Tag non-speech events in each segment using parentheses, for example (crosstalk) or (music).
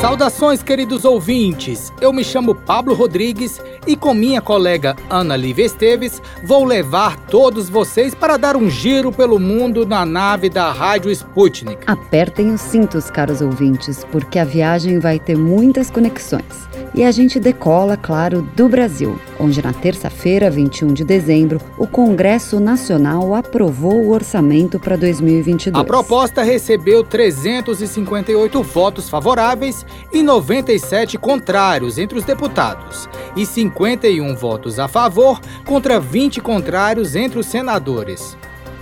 Saudações, queridos ouvintes! Eu me chamo Pablo Rodrigues e, com minha colega Ana Lívia Esteves, vou levar todos vocês para dar um giro pelo mundo na nave da Rádio Sputnik. Apertem os cintos, caros ouvintes, porque a viagem vai ter muitas conexões. E a gente decola, claro, do Brasil, onde na terça-feira, 21 de dezembro, o Congresso Nacional aprovou o orçamento para 2022. A proposta recebeu 358 votos favoráveis e 97 contrários entre os deputados, e 51 votos a favor contra 20 contrários entre os senadores.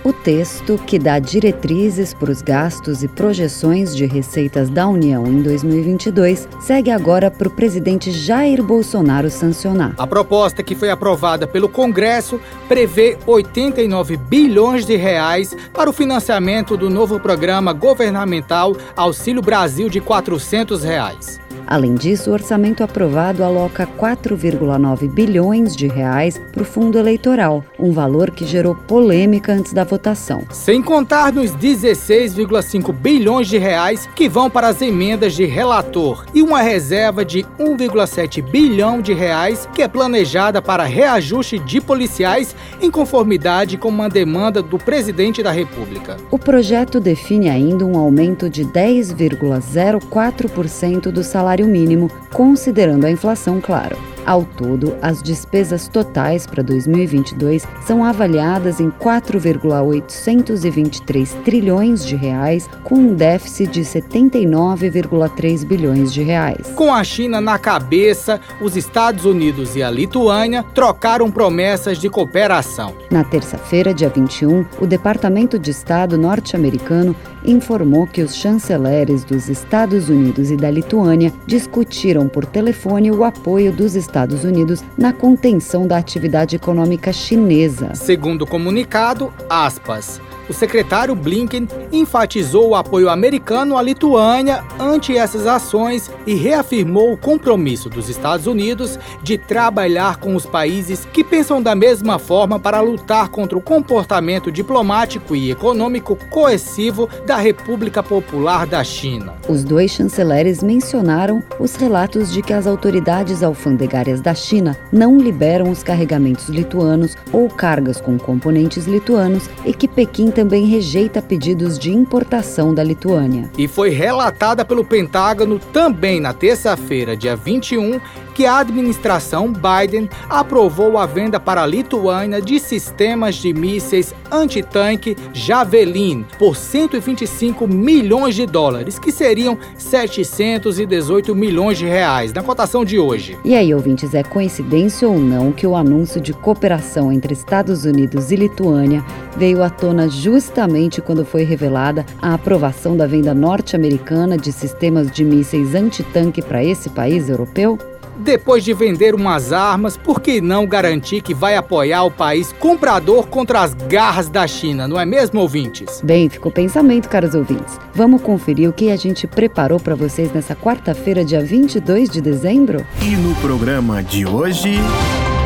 O texto, que dá diretrizes para os gastos e projeções de receitas da União em 2022, segue agora para o presidente Jair Bolsonaro sancionar. A proposta, que foi aprovada pelo Congresso, prevê 89 bilhões de reais para o financiamento do novo programa governamental Auxílio Brasil de 400 reais. Além disso, o orçamento aprovado aloca 4,9 bilhões de reais para o fundo eleitoral, um valor que gerou polêmica antes da votação. Sem contar nos 16,5 bilhões de reais que vão para as emendas de relator e uma reserva de 1,7 bilhão de reais que é planejada para reajuste de policiais em conformidade com uma demanda do presidente da República. O projeto define ainda um aumento de 10,04% do salário salário mínimo, considerando a inflação, claro. Ao todo, as despesas totais para 2022 são avaliadas em 4,823 trilhões de reais, com um déficit de 79,3 bilhões de reais. Com a China na cabeça, os Estados Unidos e a Lituânia trocaram promessas de cooperação. Na terça-feira, dia 21, o Departamento de Estado norte-americano informou que os chanceleres dos Estados Unidos e da Lituânia discutiram por telefone o apoio dos Estados Unidos na contenção da atividade econômica chinesa. Segundo o comunicado, aspas, o secretário Blinken enfatizou o apoio americano à Lituânia ante essas ações e reafirmou o compromisso dos Estados Unidos de trabalhar com os países que pensam da mesma forma para lutar contra o comportamento diplomático e econômico coercivo da República Popular da China. Os dois chanceleres mencionaram os relatos de que as autoridades alfandegárias da China não liberam os carregamentos lituanos ou cargas com componentes lituanos e que Pequim também rejeita pedidos de importação da Lituânia. E foi relatada pelo Pentágono também na terça-feira, dia 21, que a administração Biden aprovou a venda para a Lituânia de sistemas de mísseis antitanque Javelin por 125 milhões de dólares, que seriam 718 milhões de reais na cotação de hoje. E aí, ouvintes, é coincidência ou não que o anúncio de cooperação entre Estados Unidos e Lituânia veio à tona justamente quando foi revelada a aprovação da venda norte-americana de sistemas de mísseis antitanque para esse país europeu? Depois de vender umas armas, por que não garantir que vai apoiar o país comprador contra as garras da China, não é mesmo, ouvintes? Bem, ficou pensamento, caros ouvintes. Vamos conferir o que a gente preparou para vocês nessa quarta-feira, dia 22 de dezembro? E no programa de hoje.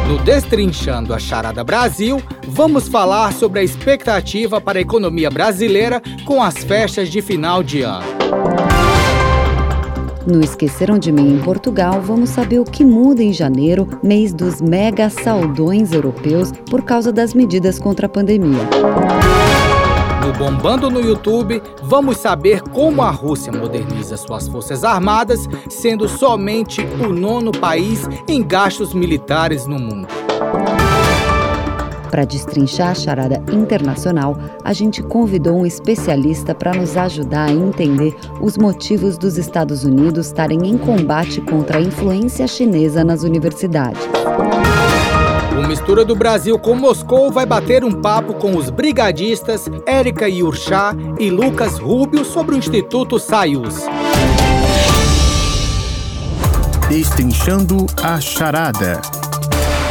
No Destrinchando a Charada Brasil, vamos falar sobre a expectativa para a economia brasileira com as festas de final de ano. No Esqueceram de Mim em Portugal, vamos saber o que muda em janeiro, mês dos mega saldões europeus, por causa das medidas contra a pandemia. No Bombando no YouTube, vamos saber como a Rússia moderniza suas forças armadas, sendo somente o nono país em gastos militares no mundo. Para destrinchar a charada internacional, a gente convidou um especialista para nos ajudar a entender os motivos dos Estados Unidos estarem em combate contra a influência chinesa nas universidades. O Mistura do Brasil com Moscou vai bater um papo com os brigadistas Érica Yurchá e Lucas Rubio sobre o Instituto Sayus. Destrinchando a charada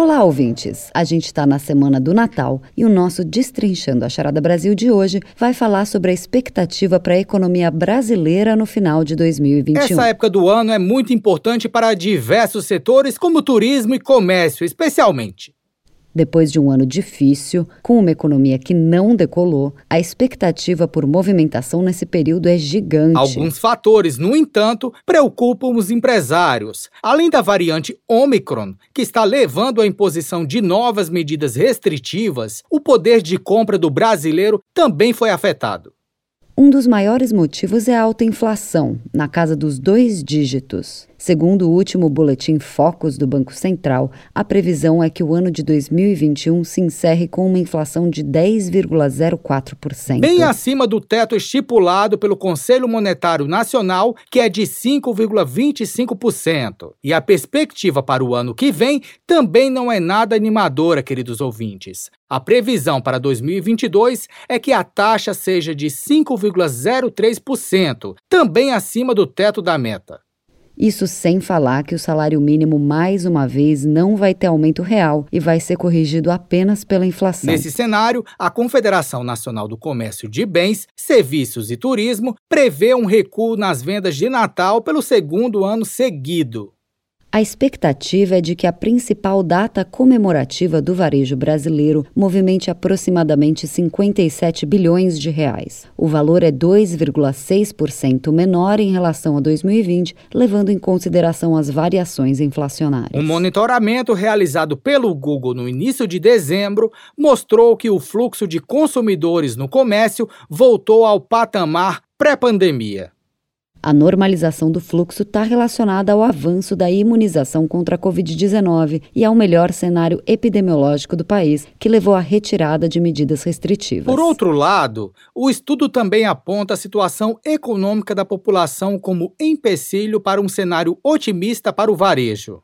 Olá, ouvintes! A gente está na semana do Natal e o nosso Destrinchando a Charada Brasil de hoje vai falar sobre a expectativa para a economia brasileira no final de 2021. Essa época do ano é muito importante para diversos setores, como turismo e comércio, especialmente. Depois de um ano difícil, com uma economia que não decolou, a expectativa por movimentação nesse período é gigante. Alguns fatores, no entanto, preocupam os empresários. Além da variante Omicron, que está levando à imposição de novas medidas restritivas, o poder de compra do brasileiro também foi afetado. Um dos maiores motivos é a alta inflação, na casa dos dois dígitos. Segundo o último boletim Focus do Banco Central, a previsão é que o ano de 2021 se encerre com uma inflação de 10,04%. Bem acima do teto estipulado pelo Conselho Monetário Nacional, que é de 5,25%. E a perspectiva para o ano que vem também não é nada animadora, queridos ouvintes. A previsão para 2022 é que a taxa seja de 5,03%, também acima do teto da meta. Isso sem falar que o salário mínimo, mais uma vez, não vai ter aumento real e vai ser corrigido apenas pela inflação. Nesse cenário, a Confederação Nacional do Comércio de Bens, Serviços e Turismo prevê um recuo nas vendas de Natal pelo segundo ano seguido. A expectativa é de que a principal data comemorativa do varejo brasileiro movimente aproximadamente 57 bilhões de reais. O valor é 2,6% menor em relação a 2020, levando em consideração as variações inflacionárias. Um monitoramento realizado pelo Google no início de dezembro mostrou que o fluxo de consumidores no comércio voltou ao patamar pré-pandemia. A normalização do fluxo está relacionada ao avanço da imunização contra a Covid-19 e ao melhor cenário epidemiológico do país, que levou à retirada de medidas restritivas. Por outro lado, o estudo também aponta a situação econômica da população como empecilho para um cenário otimista para o varejo.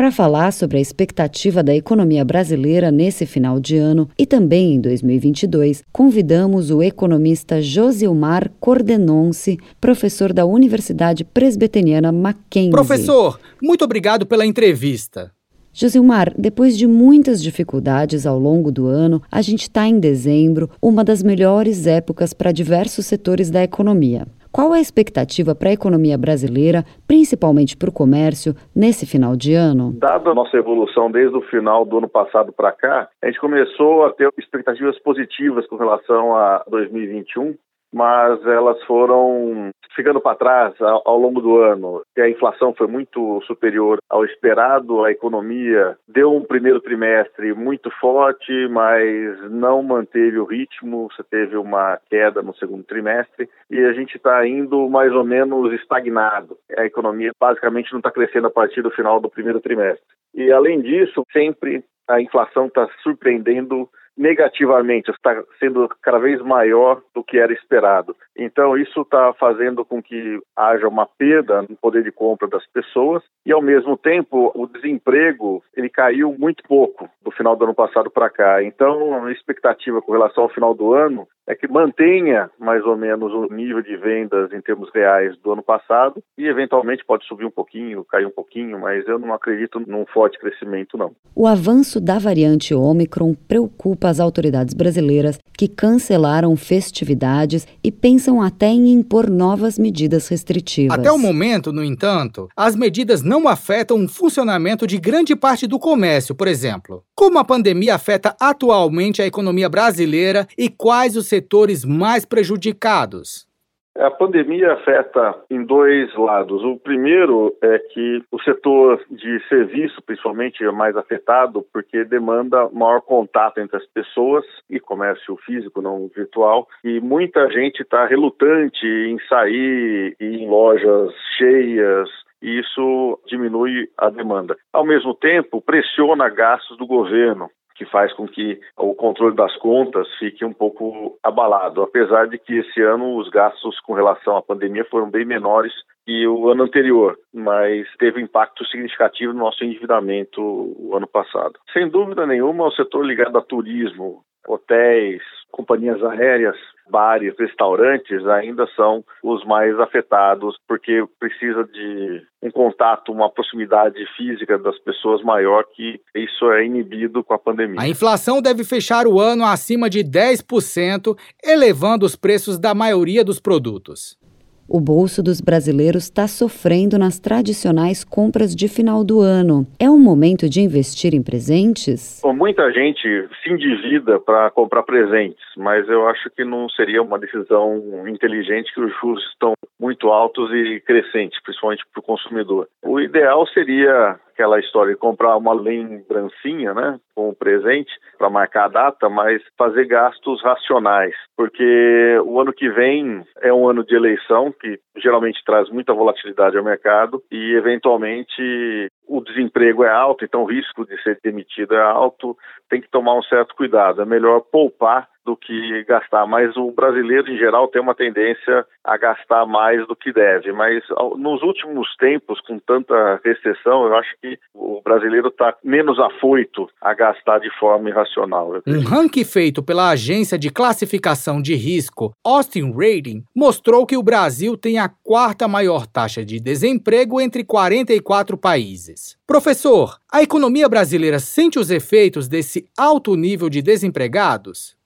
Para falar sobre a expectativa da economia brasileira nesse final de ano e também em 2022, convidamos o economista Josilmar Cordenonce, professor da Universidade Presbiteriana Mackenzie. Professor, muito obrigado pela entrevista. Josilmar, depois de muitas dificuldades ao longo do ano, a gente está em dezembro, uma das melhores épocas para diversos setores da economia. Qual a expectativa para a economia brasileira, principalmente para o comércio, nesse final de ano? Dada a nossa evolução desde o final do ano passado para cá, a gente começou a ter expectativas positivas com relação a 2021 mas elas foram ficando para trás ao, longo do ano. A inflação foi muito superior ao esperado, a economia deu um primeiro trimestre muito forte, mas não manteve o ritmo, você teve uma queda no segundo trimestre e a gente está indo mais ou menos estagnado. A economia basicamente não está crescendo a partir do final do primeiro trimestre. E além disso, sempre a inflação está surpreendendo negativamente, está sendo cada vez maior do que era esperado. Então, isso está fazendo com que haja uma perda no poder de compra das pessoas e, ao mesmo tempo, o desemprego ele caiu muito pouco do final do ano passado para cá. Então, a expectativa com relação ao final do ano é que mantenha mais ou menos o nível de vendas em termos reais do ano passado e eventualmente pode subir um pouquinho, cair um pouquinho, mas eu não acredito num forte crescimento não. O avanço da variante Omicron preocupa as autoridades brasileiras que cancelaram festividades e pensam até em impor novas medidas restritivas. Até o momento, no entanto, as medidas não afetam o funcionamento de grande parte do comércio, por exemplo. Como a pandemia afeta atualmente a economia brasileira e quais os setores mais prejudicados? A pandemia afeta em dois lados. O primeiro é que o setor de serviço, principalmente, é mais afetado porque demanda maior contato entre as pessoas e comércio físico, não virtual. E muita gente está relutante em sair em lojas cheias, e isso diminui a demanda. Ao mesmo tempo, pressiona gastos do governo que faz com que o controle das contas fique um pouco abalado, apesar de que esse ano os gastos com relação à pandemia foram bem menores que o ano anterior, mas teve impacto significativo no nosso endividamento o ano passado. Sem dúvida nenhuma, o setor ligado a turismo, hotéis, companhias aéreas, bares, restaurantes ainda são os mais afetados, porque precisa de um contato, uma proximidade física das pessoas maior que isso é inibido com a pandemia. A inflação deve fechar o ano acima de 10%, elevando os preços da maioria dos produtos. O bolso dos brasileiros está sofrendo nas tradicionais compras de final do ano. É um momento de investir em presentes? Muita gente se endivida para comprar presentes, mas eu acho que não seria uma decisão inteligente que os juros estão muito altos e crescentes, principalmente para o consumidor. O ideal seria aquela história de comprar uma lembrancinha, né, com um presente para marcar a data, mas fazer gastos racionais, porque o ano que vem é um ano de eleição que geralmente traz muita volatilidade ao mercado e eventualmente o desemprego é alto, então o risco de ser demitido é alto, tem que tomar um certo cuidado. É melhor poupar do que gastar, mas o brasileiro em geral tem uma tendência a gastar mais do que deve. Mas nos últimos tempos, com tanta recessão, eu acho que o brasileiro está menos afoito a gastar de forma irracional. Um ranking feito pela agência de classificação de risco Austin Rating mostrou que o Brasil tem a quarta maior taxa de desemprego entre 44 países. Professor, a economia brasileira sente os efeitos desse alto nível de desempregados?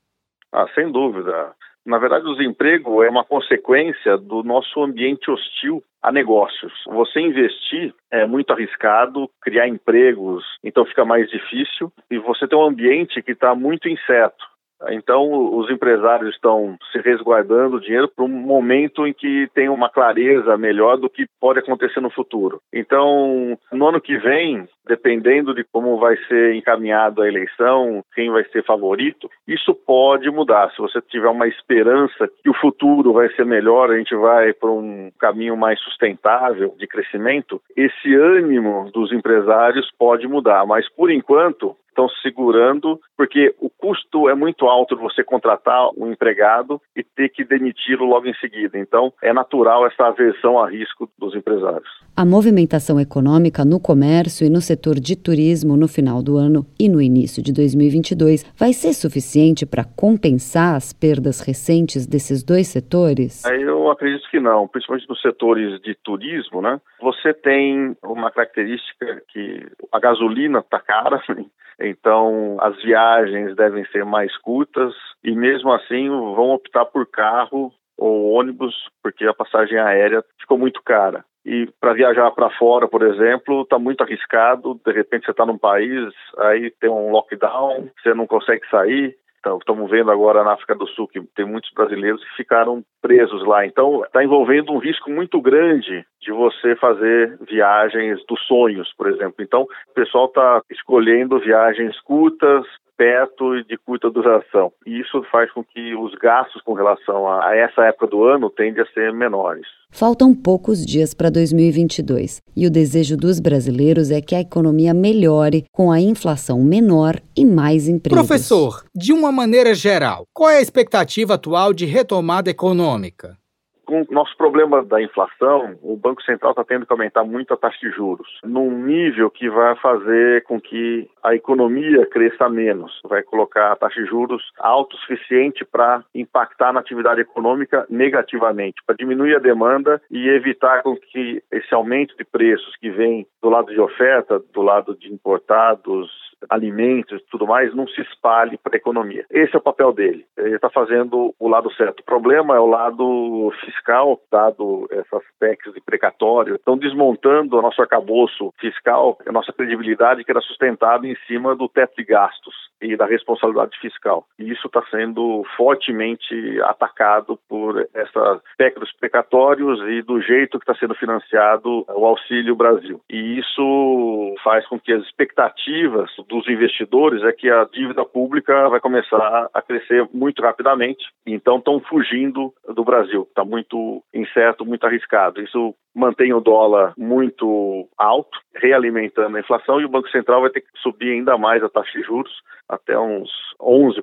Ah, sem dúvida. Na verdade, o desemprego é uma consequência do nosso ambiente hostil a negócios. Você investir é muito arriscado, criar empregos, então fica mais difícil, e você tem um ambiente que está muito incerto. Então, os empresários estão se resguardando o dinheiro para um momento em que tem uma clareza melhor do que pode acontecer no futuro. Então, no ano que vem, dependendo de como vai ser encaminhada a eleição, quem vai ser favorito, isso pode mudar. Se você tiver uma esperança que o futuro vai ser melhor, a gente vai para um caminho mais sustentável de crescimento, esse ânimo dos empresários pode mudar. Mas, por enquanto, estão segurando, porque o custo é muito alto de você contratar um empregado e ter que demiti-lo logo em seguida. Então, é natural essa aversão a risco dos empresários. A movimentação econômica no comércio e no setor de turismo no final do ano e no início de 2022 vai ser suficiente para compensar as perdas recentes desses dois setores? Eu acredito que não, principalmente nos setores de turismo, né? Você tem uma característica que a gasolina está cara, (laughs) então as viagens devem ser mais curtas e mesmo assim vão optar por carro ou ônibus porque a passagem aérea ficou muito cara. E para viajar para fora, por exemplo, está muito arriscado. De repente você está num país, aí tem um lockdown, você não consegue sair. Estamos vendo agora na África do Sul que tem muitos brasileiros que ficaram presos lá. Então, está envolvendo um risco muito grande de você fazer viagens dos sonhos, por exemplo. Então, o pessoal está escolhendo viagens curtas, perto e de curta duração. E isso faz com que os gastos com relação a essa época do ano tendem a ser menores. Faltam poucos dias para 2022 e o desejo dos brasileiros é que a economia melhore com a inflação menor e mais empregos. Professor, de uma maneira geral, qual é a expectativa atual de retomada econômica? Com o nosso problema da inflação, o Banco Central está tendo que aumentar muito a taxa de juros, num nível que vai fazer com que a economia cresça menos. Vai colocar a taxa de juros alto o suficiente para impactar na atividade econômica negativamente, para diminuir a demanda e evitar com que esse aumento de preços que vem do lado de oferta, do lado de importados, alimentos e tudo mais, não se espalhe para a economia. Esse é o papel dele. Ele está fazendo o lado certo. O problema é o lado fiscal, dado essas PECs de precatório, estão desmontando o nosso arcabouço fiscal, a nossa credibilidade que era sustentada em cima do teto de gastos e da responsabilidade fiscal. E isso está sendo fortemente atacado por essa PEC dos precatórios e do jeito que está sendo financiado o Auxílio Brasil. E isso faz com que as expectativas dos investidores é que a dívida pública vai começar a crescer muito rapidamente. Então estão fugindo do Brasil. Está muito incerto, muito arriscado. Isso mantém o dólar muito alto, realimentando a inflação, e o Banco Central vai ter que subir ainda mais a taxa de juros até uns 11%,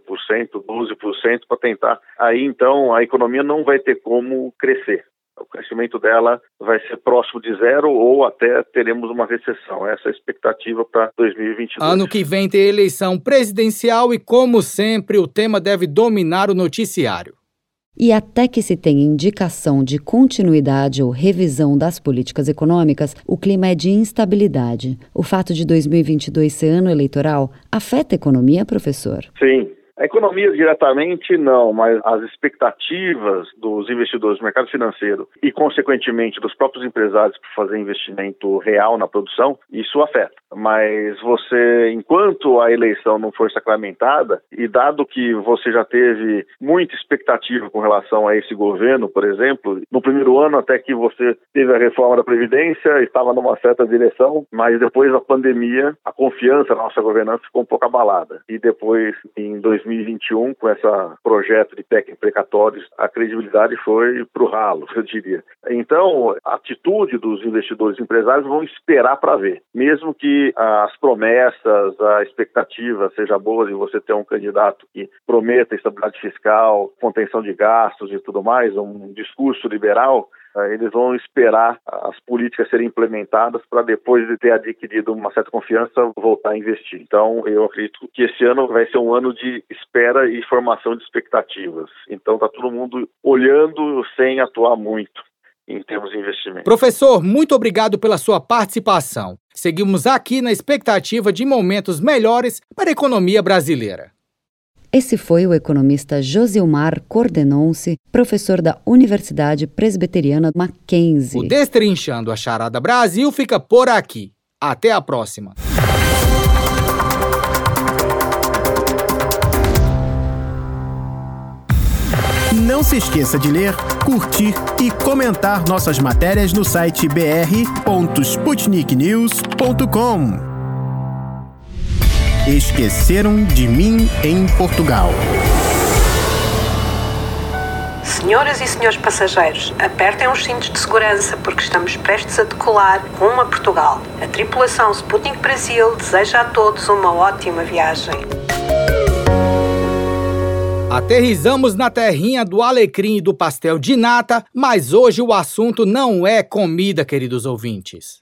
12% para tentar. Aí então a economia não vai ter como crescer. O crescimento dela vai ser próximo de zero ou até teremos uma recessão. Essa é a expectativa para 2022. Ano que vem tem eleição presidencial e, como sempre, o tema deve dominar o noticiário. E até que se tenha indicação de continuidade ou revisão das políticas econômicas, o clima é de instabilidade. O fato de 2022 ser ano eleitoral afeta a economia, professor? Sim, a economia diretamente não, mas as expectativas dos investidores do mercado financeiro e, consequentemente, dos próprios empresários para fazer investimento real na produção, isso afeta. Mas você, enquanto a eleição não for sacramentada, e dado que você já teve muita expectativa com relação a esse governo, por exemplo, no primeiro ano até que você teve a reforma da Previdência, estava numa certa direção, mas depois da pandemia, a confiança na nossa governança ficou um pouco abalada. E depois, em 2000 2021, com esse projeto de PEC precatórios, a credibilidade foi para o ralo, (laughs) eu diria. Então, a atitude dos investidores empresários vão esperar para ver. Mesmo que as promessas, a expectativa seja boa de você ter um candidato que prometa estabilidade fiscal, contenção de gastos e tudo mais, um discurso liberal, eles vão esperar as políticas serem implementadas para depois de ter adquirido uma certa confiança voltar a investir. Então, eu acredito que esse ano vai ser um ano de espera e formação de expectativas. Então, está todo mundo olhando sem atuar muito em termos de investimento. Professor, muito obrigado pela sua participação. Seguimos aqui na expectativa de momentos melhores para a economia brasileira. Esse foi o economista Josilmar Cordenonce, professor da Universidade Presbiteriana Mackenzie. O Destrinchando a Charada Brasil fica por aqui. Até a próxima. Não se esqueça de ler, curtir e comentar nossas matérias no site br.sputniknews.com. Esqueceram de mim em Portugal. Senhoras e senhores passageiros, apertem os cintos de segurança porque estamos prestes a decolar rumo a Portugal. A tripulação Sputnik Brasil deseja a todos uma ótima viagem. Aterrizamos na terrinha do alecrim e do pastel de nata, mas hoje o assunto não é comida, queridos ouvintes.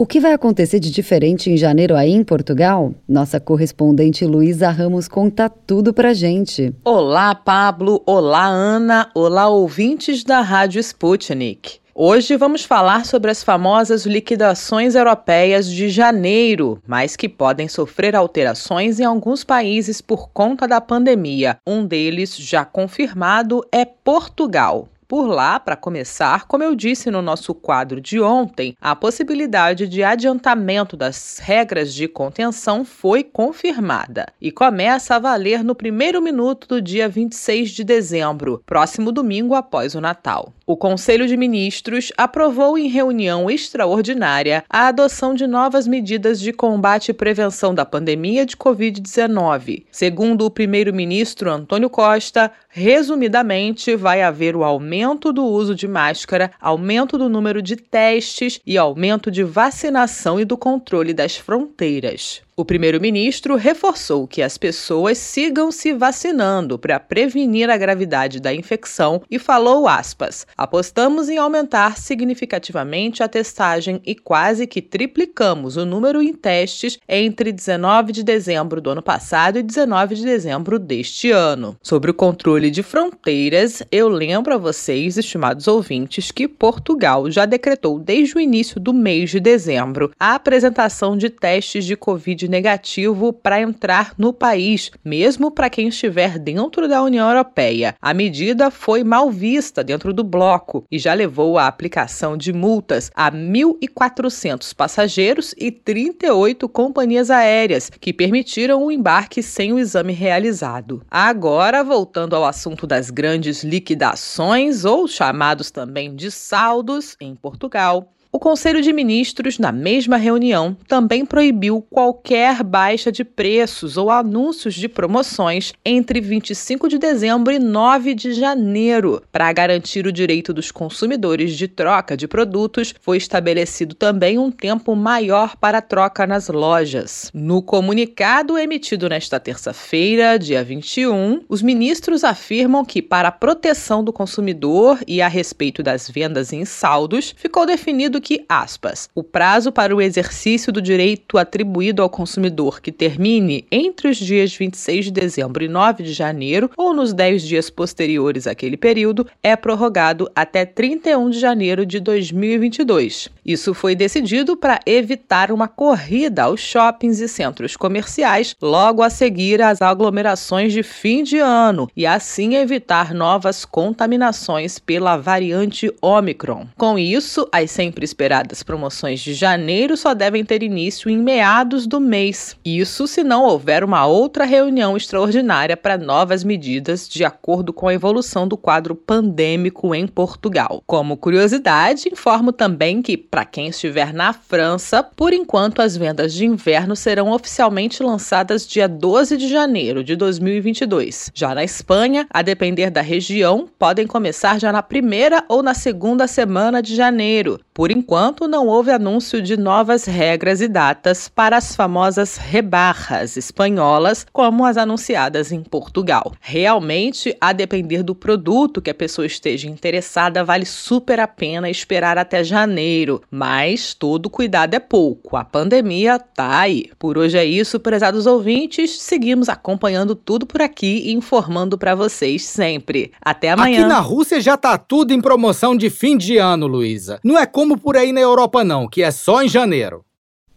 O que vai acontecer de diferente em janeiro aí em Portugal? Nossa correspondente Luísa Ramos conta tudo pra gente. Olá, Pablo. Olá, Ana. Olá, ouvintes da Rádio Sputnik. Hoje vamos falar sobre as famosas liquidações europeias de janeiro, mas que podem sofrer alterações em alguns países por conta da pandemia. Um deles, já confirmado, é Portugal. Por lá, para começar, como eu disse no nosso quadro de ontem, a possibilidade de adiantamento das regras de contenção foi confirmada e começa a valer no primeiro minuto do dia 26 de dezembro, próximo domingo após o Natal. O Conselho de Ministros aprovou em reunião extraordinária a adoção de novas medidas de combate e prevenção da pandemia de Covid-19. Segundo o primeiro-ministro Antônio Costa, resumidamente, vai haver o aumento do uso de máscara, aumento do número de testes e aumento de vacinação e do controle das fronteiras. O primeiro-ministro reforçou que as pessoas sigam se vacinando para prevenir a gravidade da infecção e falou aspas: "Apostamos em aumentar significativamente a testagem e quase que triplicamos o número em testes entre 19 de dezembro do ano passado e 19 de dezembro deste ano. Sobre o controle de fronteiras, eu lembro a vocês, estimados ouvintes, que Portugal já decretou desde o início do mês de dezembro a apresentação de testes de COVID negativo para entrar no país, mesmo para quem estiver dentro da União Europeia. A medida foi mal vista dentro do bloco e já levou à aplicação de multas a 1.400 passageiros e 38 companhias aéreas que permitiram o embarque sem o exame realizado. Agora, voltando ao assunto das grandes liquidações, ou chamados também de saldos, em Portugal. O Conselho de Ministros, na mesma reunião, também proibiu qualquer baixa de preços ou anúncios de promoções entre 25 de dezembro e 9 de janeiro. Para garantir o direito dos consumidores de troca de produtos, foi estabelecido também um tempo maior para troca nas lojas. No comunicado emitido nesta terça-feira, dia 21, os ministros afirmam que, para a proteção do consumidor e a respeito das vendas em saldos, ficou definido que, aspas, o prazo para o exercício do direito atribuído ao consumidor que termine entre os dias 26 de dezembro e 9 de janeiro ou nos 10 dias posteriores àquele período é prorrogado até 31 de janeiro de 2022. Isso foi decidido para evitar uma corrida aos shoppings e centros comerciais logo a seguir às aglomerações de fim de ano e assim evitar novas contaminações pela variante Omicron. Com isso, as sempre esperadas promoções de janeiro só devem ter início em meados do mês. Isso se não houver uma outra reunião extraordinária para novas medidas de acordo com a evolução do quadro pandêmico em Portugal. Como curiosidade, informo também que, para quem estiver na França, por enquanto as vendas de inverno serão oficialmente lançadas dia 12 de janeiro de 2022. Já na Espanha, a depender da região, podem começar já na primeira ou na segunda semana de janeiro. Por enquanto, não houve anúncio de novas regras e datas para as famosas rebarras espanholas, como as anunciadas em Portugal. Realmente, a depender do produto que a pessoa esteja interessada, vale super a pena esperar até janeiro, mas todo cuidado é pouco. A pandemia tá aí. Por hoje é isso, prezados ouvintes. Seguimos acompanhando tudo por aqui e informando para vocês sempre. Até amanhã. Aqui na Rússia já tá tudo em promoção de fim de ano, Luísa. Não é como por aí na Europa não, que é só em janeiro.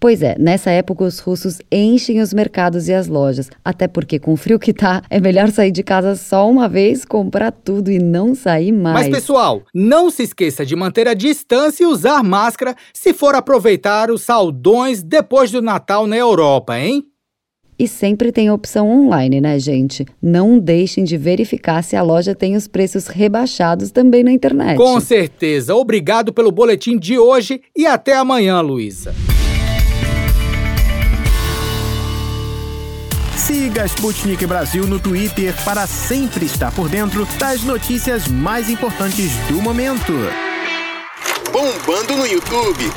Pois é, nessa época os russos enchem os mercados e as lojas, até porque com o frio que tá, é melhor sair de casa só uma vez, comprar tudo e não sair mais. Mas pessoal, não se esqueça de manter a distância e usar máscara se for aproveitar os saldões depois do Natal na Europa, hein? E sempre tem opção online, né, gente? Não deixem de verificar se a loja tem os preços rebaixados também na internet. Com certeza. Obrigado pelo boletim de hoje e até amanhã, Luísa. Siga a Sputnik Brasil no Twitter para sempre estar por dentro das notícias mais importantes do momento. Bombando no YouTube.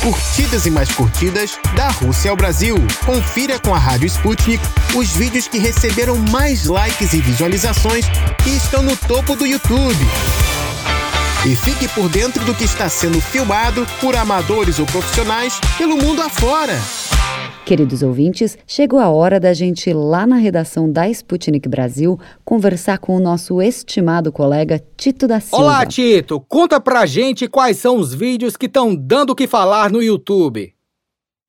Curtidas e mais curtidas da Rússia ao Brasil. Confira com a Rádio Sputnik os vídeos que receberam mais likes e visualizações e estão no topo do YouTube. E fique por dentro do que está sendo filmado por amadores ou profissionais pelo mundo afora. Queridos ouvintes, chegou a hora da gente ir lá na redação da Sputnik Brasil conversar com o nosso estimado colega Tito da Silva. Olá, Tito! Conta pra gente quais são os vídeos que estão dando o que falar no YouTube.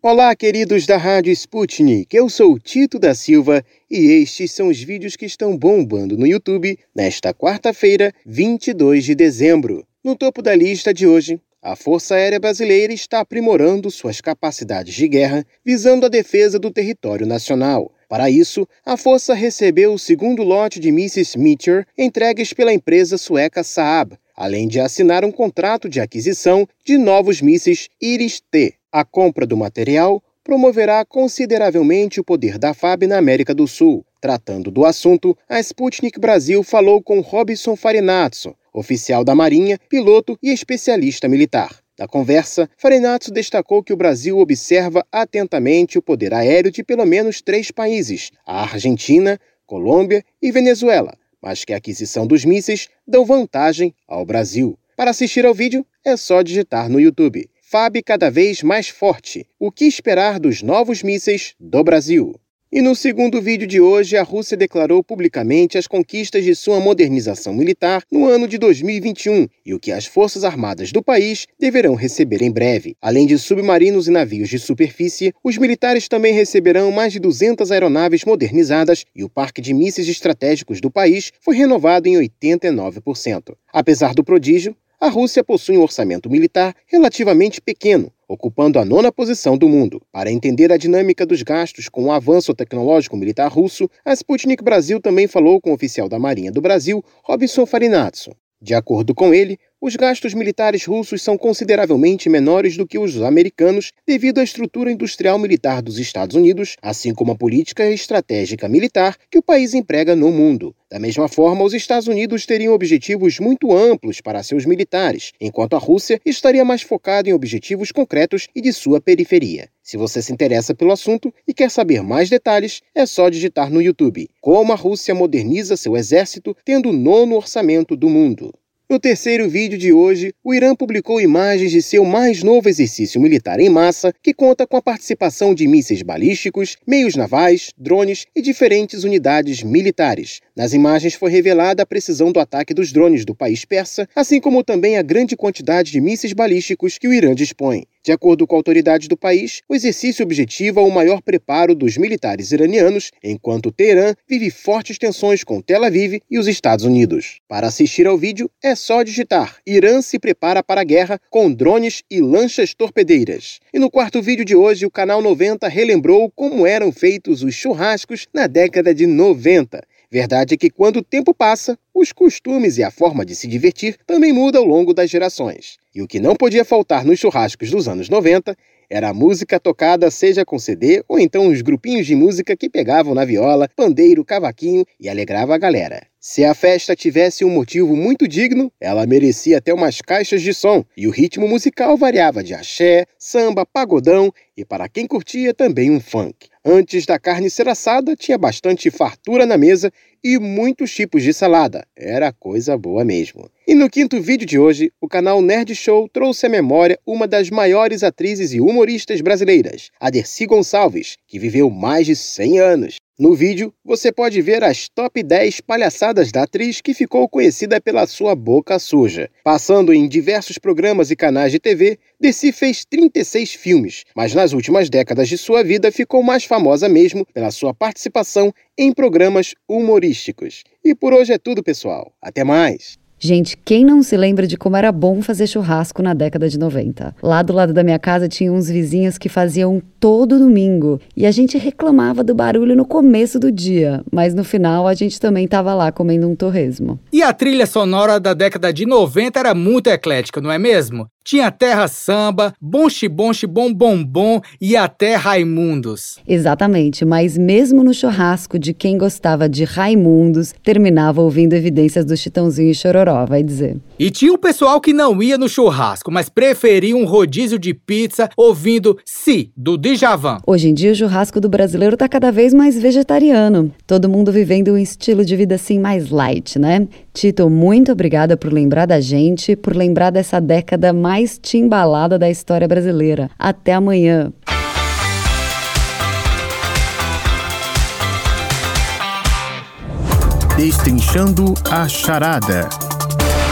Olá, queridos da Rádio Sputnik. Eu sou Tito da Silva e estes são os vídeos que estão bombando no YouTube nesta quarta-feira, 22 de dezembro. No topo da lista de hoje, a Força Aérea Brasileira está aprimorando suas capacidades de guerra visando a defesa do território nacional. Para isso, a força recebeu o segundo lote de mísseis Meteor entregues pela empresa sueca Saab, além de assinar um contrato de aquisição de novos mísseis Iris-T. A compra do material promoverá consideravelmente o poder da FAB na América do Sul. Tratando do assunto, a Sputnik Brasil falou com Robson Farinazzo, oficial da Marinha, piloto e especialista militar. Na conversa, Farinazzo destacou que o Brasil observa atentamente o poder aéreo de pelo menos três países, a Argentina, Colômbia e Venezuela, mas que a aquisição dos mísseis dão vantagem ao Brasil. Para assistir ao vídeo, é só digitar no YouTube. FAB cada vez mais forte. O que esperar dos novos mísseis do Brasil? E no segundo vídeo de hoje, a Rússia declarou publicamente as conquistas de sua modernização militar no ano de 2021 e o que as Forças Armadas do país deverão receber em breve. Além de submarinos e navios de superfície, os militares também receberão mais de 200 aeronaves modernizadas e o parque de mísseis estratégicos do país foi renovado em 89%. Apesar do prodígio, a Rússia possui um orçamento militar relativamente pequeno, ocupando a nona posição do mundo. Para entender a dinâmica dos gastos com o avanço tecnológico militar russo, a Sputnik Brasil também falou com o oficial da Marinha do Brasil, Robson Farinazzo. De acordo com ele, os gastos militares russos são consideravelmente menores do que os americanos devido à estrutura industrial militar dos Estados Unidos, assim como a política estratégica militar que o país emprega no mundo. Da mesma forma, os Estados Unidos teriam objetivos muito amplos para seus militares, enquanto a Rússia estaria mais focada em objetivos concretos e de sua periferia. Se você se interessa pelo assunto e quer saber mais detalhes, é só digitar no YouTube Como a Rússia moderniza seu exército tendo o nono orçamento do mundo. No terceiro vídeo de hoje, o Irã publicou imagens de seu mais novo exercício militar em massa, que conta com a participação de mísseis balísticos, meios navais, drones e diferentes unidades militares. Nas imagens foi revelada a precisão do ataque dos drones do país persa, assim como também a grande quantidade de mísseis balísticos que o Irã dispõe. De acordo com autoridades do país, o exercício objetiva o maior preparo dos militares iranianos, enquanto Teherã vive fortes tensões com Tel Aviv e os Estados Unidos. Para assistir ao vídeo, é só digitar Irã se prepara para a guerra com drones e lanchas torpedeiras. E no quarto vídeo de hoje, o canal 90 relembrou como eram feitos os churrascos na década de 90. Verdade é que quando o tempo passa, os costumes e a forma de se divertir também mudam ao longo das gerações. E o que não podia faltar nos churrascos dos anos 90 era a música tocada seja com CD ou então os grupinhos de música que pegavam na viola, pandeiro, cavaquinho e alegrava a galera. Se a festa tivesse um motivo muito digno, ela merecia até umas caixas de som, e o ritmo musical variava de axé, samba, pagodão e, para quem curtia, também um funk. Antes da carne ser assada, tinha bastante fartura na mesa e muitos tipos de salada. Era coisa boa mesmo. E no quinto vídeo de hoje, o canal Nerd Show trouxe à memória uma das maiores atrizes e humoristas brasileiras, a Dercy Gonçalves, que viveu mais de 100 anos. No vídeo, você pode ver as top 10 palhaçadas da atriz que ficou conhecida pela sua boca suja. Passando em diversos programas e canais de TV, Desi fez 36 filmes, mas nas últimas décadas de sua vida ficou mais famosa mesmo pela sua participação em programas humorísticos. E por hoje é tudo, pessoal. Até mais! Gente, quem não se lembra de como era bom fazer churrasco na década de 90? Lá do lado da minha casa tinha uns vizinhos que faziam todo domingo e a gente reclamava do barulho no começo do dia, mas no final a gente também estava lá comendo um torresmo. E a trilha sonora da década de 90 era muito eclética, não é mesmo? Tinha terra samba, bom xibom, bom bom e até Raimundos. Exatamente, mas mesmo no churrasco de quem gostava de Raimundos, terminava ouvindo evidências do Chitãozinho e Chororó, vai dizer. E tinha o pessoal que não ia no churrasco, mas preferia um rodízio de pizza ouvindo Si, do Djavan. Hoje em dia o churrasco do brasileiro tá cada vez mais vegetariano. Todo mundo vivendo um estilo de vida assim mais light, né? Tito, muito obrigada por lembrar da gente, por lembrar dessa década mais timbalada da história brasileira. Até amanhã. Destrinchando a charada.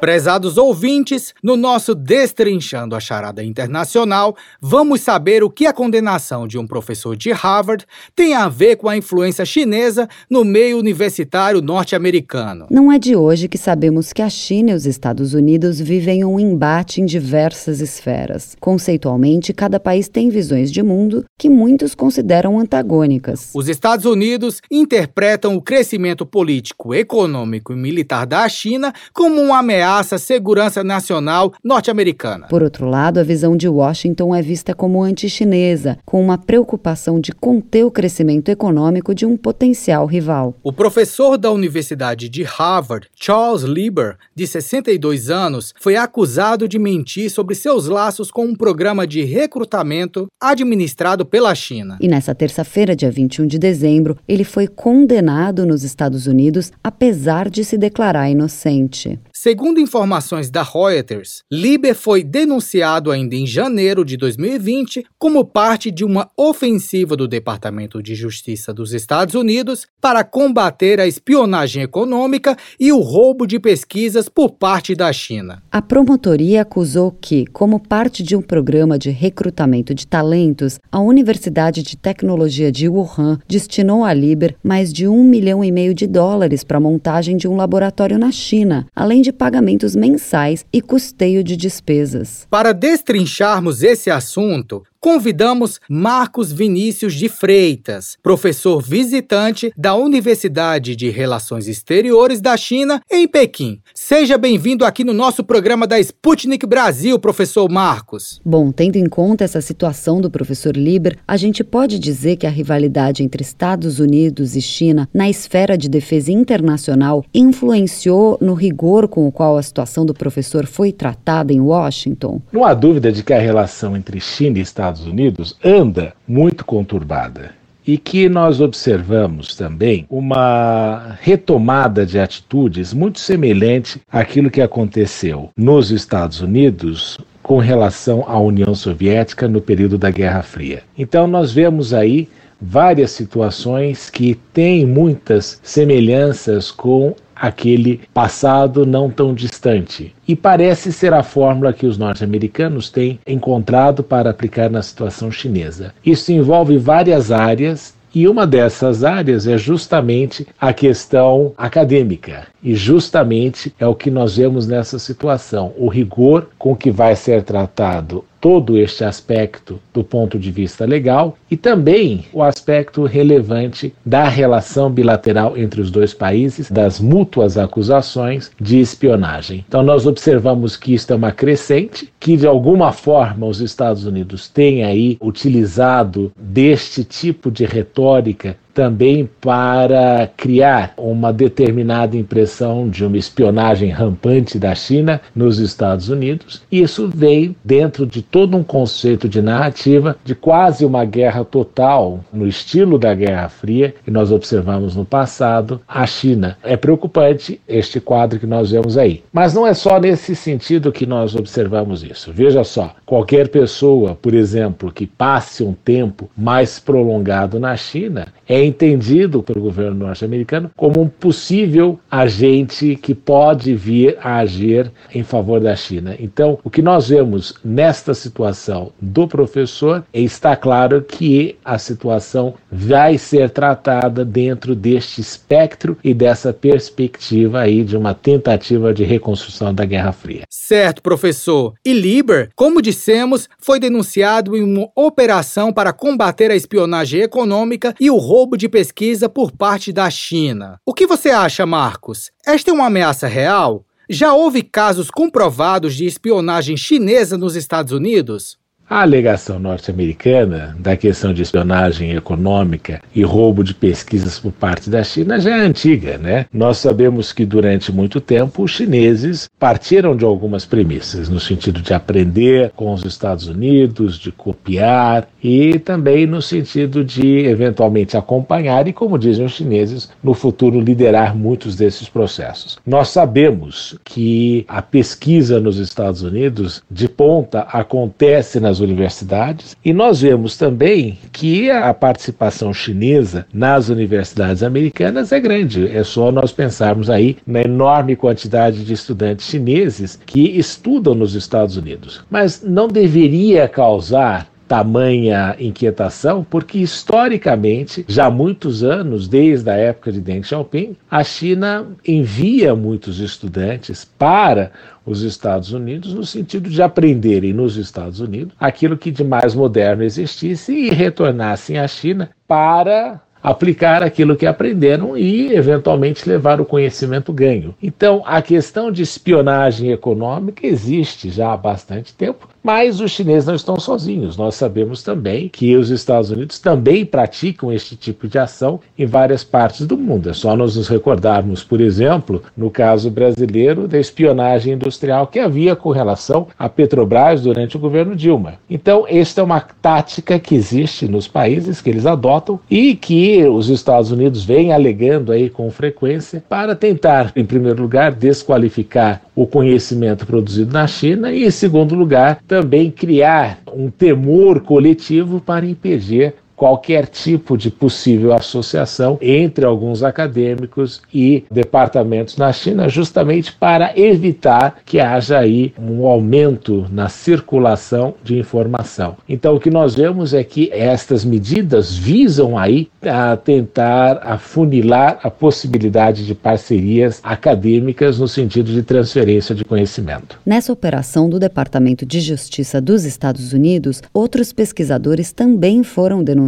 Prezados ouvintes, no nosso Destrinchando a Charada Internacional, vamos saber o que a condenação de um professor de Harvard tem a ver com a influência chinesa no meio universitário norte-americano. Não é de hoje que sabemos que a China e os Estados Unidos vivem um embate em diversas esferas. Conceitualmente, cada país tem visões de mundo que muitos consideram antagônicas. Os Estados Unidos interpretam o crescimento político, econômico e militar da China como uma ameaça ameaça à segurança nacional norte-americana. Por outro lado, a visão de Washington é vista como anti-chinesa, com uma preocupação de conter o crescimento econômico de um potencial rival. O professor da Universidade de Harvard, Charles Lieber, de 62 anos, foi acusado de mentir sobre seus laços com um programa de recrutamento administrado pela China. E nessa terça-feira, dia 21 de dezembro, ele foi condenado nos Estados Unidos, apesar de se declarar inocente. Segundo informações da Reuters, Liber foi denunciado ainda em janeiro de 2020 como parte de uma ofensiva do Departamento de Justiça dos Estados Unidos para combater a espionagem econômica e o roubo de pesquisas por parte da China. A promotoria acusou que, como parte de um programa de recrutamento de talentos, a Universidade de Tecnologia de Wuhan destinou a Liber mais de um milhão e meio de dólares para a montagem de um laboratório na China, além de pagamentos mensais e custeio de despesas. Para destrincharmos esse assunto, convidamos Marcos Vinícius de Freitas, professor visitante da Universidade de Relações Exteriores da China, em Pequim. Seja bem-vindo aqui no nosso programa da Sputnik Brasil, professor Marcos. Bom, tendo em conta essa situação do professor Liber, a gente pode dizer que a rivalidade entre Estados Unidos e China na esfera de defesa internacional influenciou no rigor com o qual a situação do professor foi tratada em Washington? Não há dúvida de que a relação entre China e Estados Estados Unidos anda muito conturbada e que nós observamos também uma retomada de atitudes muito semelhante àquilo que aconteceu nos Estados Unidos com relação à União Soviética no período da Guerra Fria. Então nós vemos aí várias situações que têm muitas semelhanças com aquele passado não tão distante. E parece ser a fórmula que os norte-americanos têm encontrado para aplicar na situação chinesa. Isso envolve várias áreas e uma dessas áreas é justamente a questão acadêmica. E justamente é o que nós vemos nessa situação: o rigor com que vai ser tratado todo este aspecto do ponto de vista legal e também o aspecto relevante da relação bilateral entre os dois países, das mútuas acusações de espionagem. Então, nós observamos que isto é uma crescente, que de alguma forma os Estados Unidos têm aí utilizado deste tipo de retórica também para criar uma determinada impressão de uma espionagem rampante da China nos Estados Unidos. Isso veio dentro de todo um conceito de narrativa de quase uma guerra total, no estilo da Guerra Fria, que nós observamos no passado, a China. É preocupante este quadro que nós vemos aí. Mas não é só nesse sentido que nós observamos isso. Veja só, qualquer pessoa, por exemplo, que passe um tempo mais prolongado na China, é entendido pelo governo norte-americano como um possível agente que pode vir a agir em favor da China. Então, o que nós vemos nesta situação do professor é está claro que a situação vai ser tratada dentro deste espectro e dessa perspectiva aí de uma tentativa de reconstrução da Guerra Fria. Certo, professor. E Liber, como dissemos, foi denunciado em uma operação para combater a espionagem econômica e o roubo de pesquisa por parte da China. O que você acha, Marcos? Esta é uma ameaça real? Já houve casos comprovados de espionagem chinesa nos Estados Unidos? A alegação norte-americana da questão de espionagem econômica e roubo de pesquisas por parte da China já é antiga, né? Nós sabemos que durante muito tempo os chineses partiram de algumas premissas, no sentido de aprender com os Estados Unidos, de copiar e também no sentido de eventualmente acompanhar e, como dizem os chineses, no futuro liderar muitos desses processos. Nós sabemos que a pesquisa nos Estados Unidos de ponta acontece nas nas universidades, e nós vemos também que a participação chinesa nas universidades americanas é grande. É só nós pensarmos aí na enorme quantidade de estudantes chineses que estudam nos Estados Unidos. Mas não deveria causar tamanha inquietação, porque historicamente, já há muitos anos, desde a época de Deng Xiaoping, a China envia muitos estudantes para os Estados Unidos no sentido de aprenderem nos Estados Unidos aquilo que de mais moderno existisse e retornassem à China para aplicar aquilo que aprenderam e, eventualmente, levar o conhecimento ganho. Então, a questão de espionagem econômica existe já há bastante tempo, mas os chineses não estão sozinhos. Nós sabemos também que os Estados Unidos também praticam este tipo de ação em várias partes do mundo. É só nós nos recordarmos, por exemplo, no caso brasileiro, da espionagem industrial que havia com relação à Petrobras durante o governo Dilma. Então, esta é uma tática que existe nos países que eles adotam e que os Estados Unidos vêm alegando aí com frequência para tentar, em primeiro lugar, desqualificar o conhecimento produzido na China e, em segundo lugar, também criar um temor coletivo para impedir qualquer tipo de possível associação entre alguns acadêmicos e departamentos na China, justamente para evitar que haja aí um aumento na circulação de informação. Então, o que nós vemos é que estas medidas visam aí a tentar afunilar a possibilidade de parcerias acadêmicas no sentido de transferência de conhecimento. Nessa operação do Departamento de Justiça dos Estados Unidos, outros pesquisadores também foram denunciados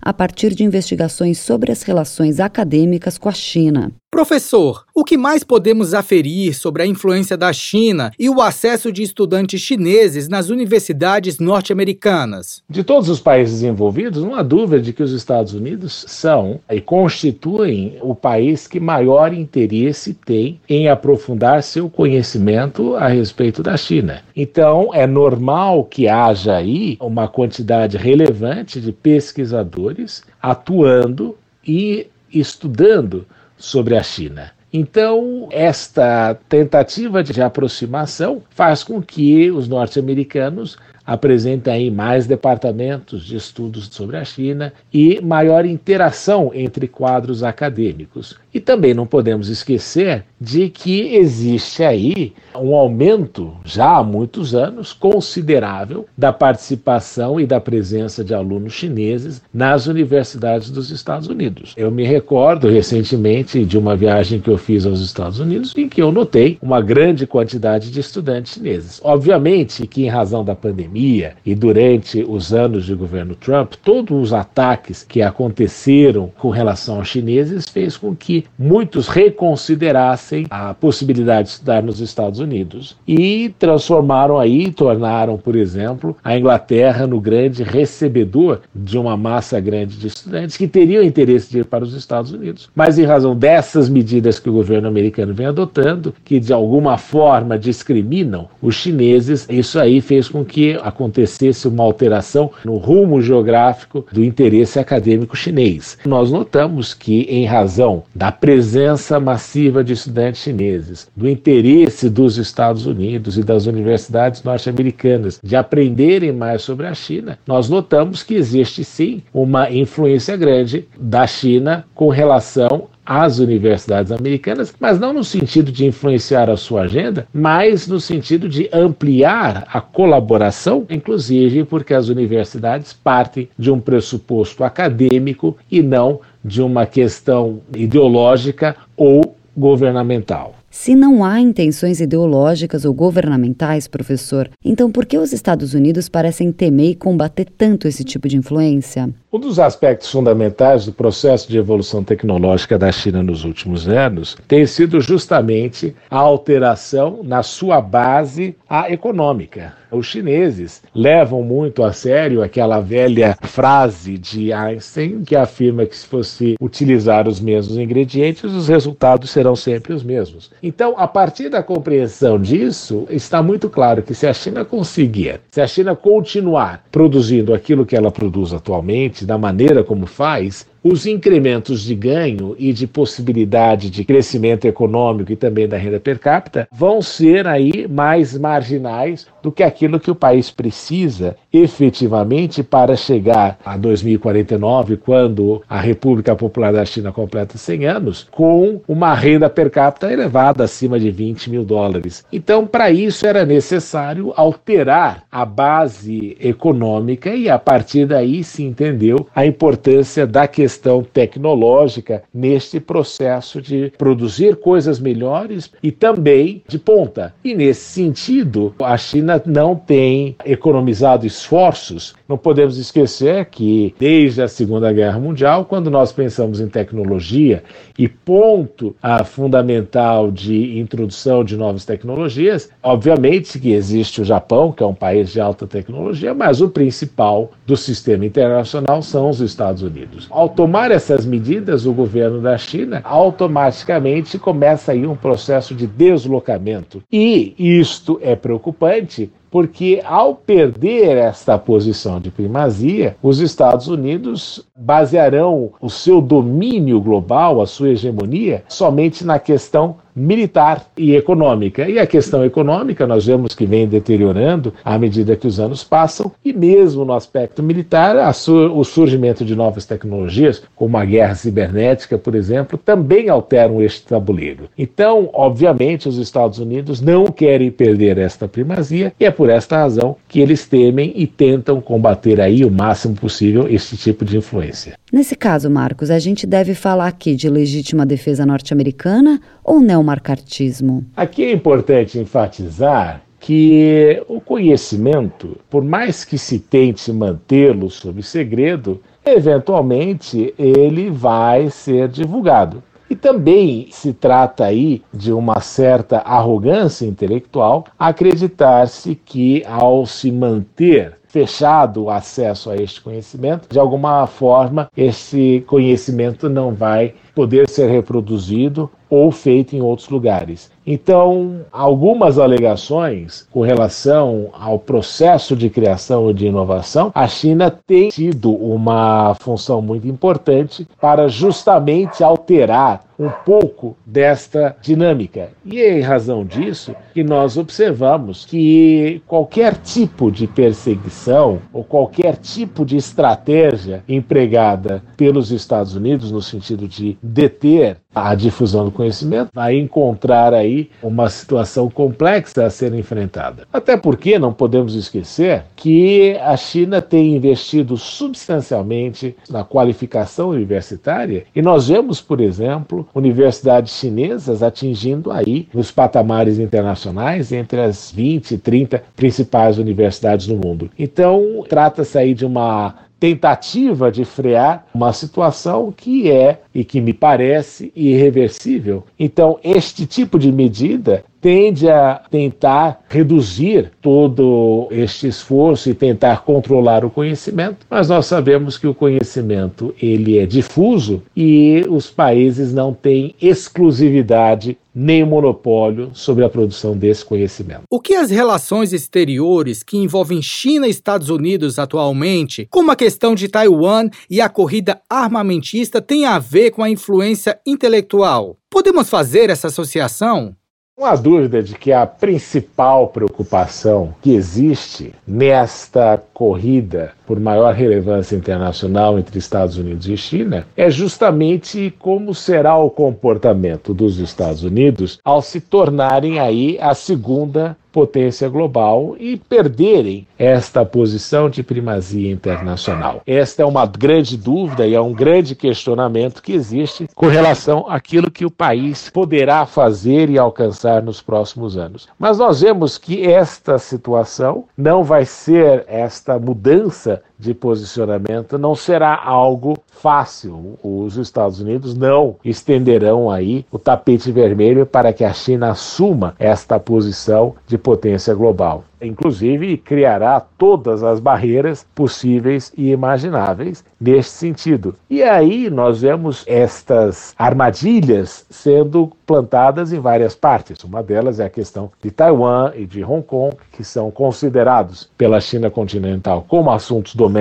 a partir de investigações sobre as relações acadêmicas com a China. Professor, o que mais podemos aferir sobre a influência da China e o acesso de estudantes chineses nas universidades norte-americanas? De todos os países envolvidos, não há dúvida de que os Estados Unidos são e constituem o país que maior interesse tem em aprofundar seu conhecimento a respeito da China. Então, é normal que haja aí uma quantidade relevante de pesquisadores atuando e estudando sobre a China. Então, esta tentativa de aproximação faz com que os norte-americanos apresentem aí mais departamentos de estudos sobre a China e maior interação entre quadros acadêmicos. E também não podemos esquecer de que existe aí um aumento, já há muitos anos, considerável da participação e da presença de alunos chineses nas universidades dos Estados Unidos. Eu me recordo recentemente de uma viagem que eu fiz aos Estados Unidos em que eu notei uma grande quantidade de estudantes chineses. Obviamente que, em razão da pandemia e durante os anos de governo Trump, todos os ataques que aconteceram com relação aos chineses fez com que muitos reconsiderassem a possibilidade de estudar nos Estados Unidos e transformaram aí, tornaram, por exemplo, a Inglaterra no grande recebedor de uma massa grande de estudantes que teriam interesse de ir para os Estados Unidos. Mas em razão dessas medidas que o governo americano vem adotando, que de alguma forma discriminam os chineses, isso aí fez com que acontecesse uma alteração no rumo geográfico do interesse acadêmico chinês. Nós notamos que, em razão da presença massiva de estudantes chineses, do interesse dos Estados Unidos e das universidades norte-americanas de aprenderem mais sobre a China, nós notamos que existe sim uma influência grande da China com relação às universidades americanas, mas não no sentido de influenciar a sua agenda, mas no sentido de ampliar a colaboração, inclusive porque as universidades partem de um pressuposto acadêmico e não de uma questão ideológica ou governamental. Se não há intenções ideológicas ou governamentais, professor, então por que os Estados Unidos parecem temer e combater tanto esse tipo de influência? Um dos aspectos fundamentais do processo de evolução tecnológica da China nos últimos anos tem sido justamente a alteração na sua base econômica. Os chineses levam muito a sério aquela velha frase de Einstein que afirma que se fosse utilizar os mesmos ingredientes, os resultados serão sempre os mesmos. Então, a partir da compreensão disso, está muito claro que se a China conseguir, se a China continuar produzindo aquilo que ela produz atualmente, da maneira como faz, os incrementos de ganho e de possibilidade de crescimento econômico e também da renda per capita vão ser aí mais marginais do que aquilo que o país precisa efetivamente para chegar a 2049, quando a República Popular da China completa 100 anos, com uma renda per capita elevada acima de 20 mil dólares. Então, para isso era necessário alterar a base econômica e a partir daí se entendeu a importância da questão questão tecnológica neste processo de produzir coisas melhores e também de ponta. E nesse sentido, a China não tem economizado esforços. Não podemos esquecer que desde a Segunda Guerra Mundial, quando nós pensamos em tecnologia e ponto a fundamental de introdução de novas tecnologias, obviamente que existe o Japão, que é um país de alta tecnologia, mas o principal do sistema internacional são os Estados Unidos. Auto tomar essas medidas, o governo da China automaticamente começa aí um processo de deslocamento. E isto é preocupante porque ao perder esta posição de primazia, os Estados Unidos basearão o seu domínio global, a sua hegemonia, somente na questão militar e econômica. E a questão econômica nós vemos que vem deteriorando à medida que os anos passam, e mesmo no aspecto militar, su o surgimento de novas tecnologias, como a guerra cibernética, por exemplo, também alteram este tabuleiro. Então, obviamente, os Estados Unidos não querem perder esta primazia, e é por esta razão que eles temem e tentam combater aí o máximo possível este tipo de influência. Nesse caso, Marcos, a gente deve falar aqui de legítima defesa norte-americana ou neomarcartismo? Aqui é importante enfatizar que o conhecimento, por mais que se tente mantê-lo sob segredo, eventualmente ele vai ser divulgado. E também se trata aí de uma certa arrogância intelectual acreditar-se que ao se manter fechado o acesso a este conhecimento, de alguma forma esse conhecimento não vai poder ser reproduzido ou feito em outros lugares. Então, algumas alegações com relação ao processo de criação e de inovação, a China tem tido uma função muito importante para justamente alterar um pouco desta dinâmica. E é em razão disso que nós observamos que qualquer tipo de perseguição ou qualquer tipo de estratégia empregada pelos Estados Unidos no sentido de deter a difusão do conhecimento vai encontrar aí uma situação complexa a ser enfrentada. Até porque não podemos esquecer que a China tem investido substancialmente na qualificação universitária e nós vemos, por exemplo, universidades chinesas atingindo aí nos patamares internacionais entre as 20 e 30 principais universidades do mundo. Então, trata-se aí de uma tentativa de frear uma situação que é e que me parece irreversível. Então, este tipo de medida tende a tentar reduzir todo este esforço e tentar controlar o conhecimento, mas nós sabemos que o conhecimento ele é difuso e os países não têm exclusividade nem monopólio sobre a produção desse conhecimento. O que as relações exteriores que envolvem China e Estados Unidos atualmente, como a questão de Taiwan e a corrida armamentista, têm a ver com a influência intelectual? Podemos fazer essa associação? Não há dúvida de que a principal preocupação que existe nesta corrida por maior relevância internacional entre Estados Unidos e China é justamente como será o comportamento dos Estados Unidos ao se tornarem aí a segunda potência global e perderem esta posição de primazia internacional. Esta é uma grande dúvida e é um grande questionamento que existe com relação àquilo que o país poderá fazer e alcançar nos próximos anos. Mas nós vemos que esta situação não vai ser esta mudança de posicionamento não será algo fácil. Os Estados Unidos não estenderão aí o tapete vermelho para que a China assuma esta posição de potência global inclusive criará todas as barreiras possíveis e imagináveis neste sentido. E aí nós vemos estas armadilhas sendo plantadas em várias partes. Uma delas é a questão de Taiwan e de Hong Kong, que são considerados pela China continental como assuntos domésticos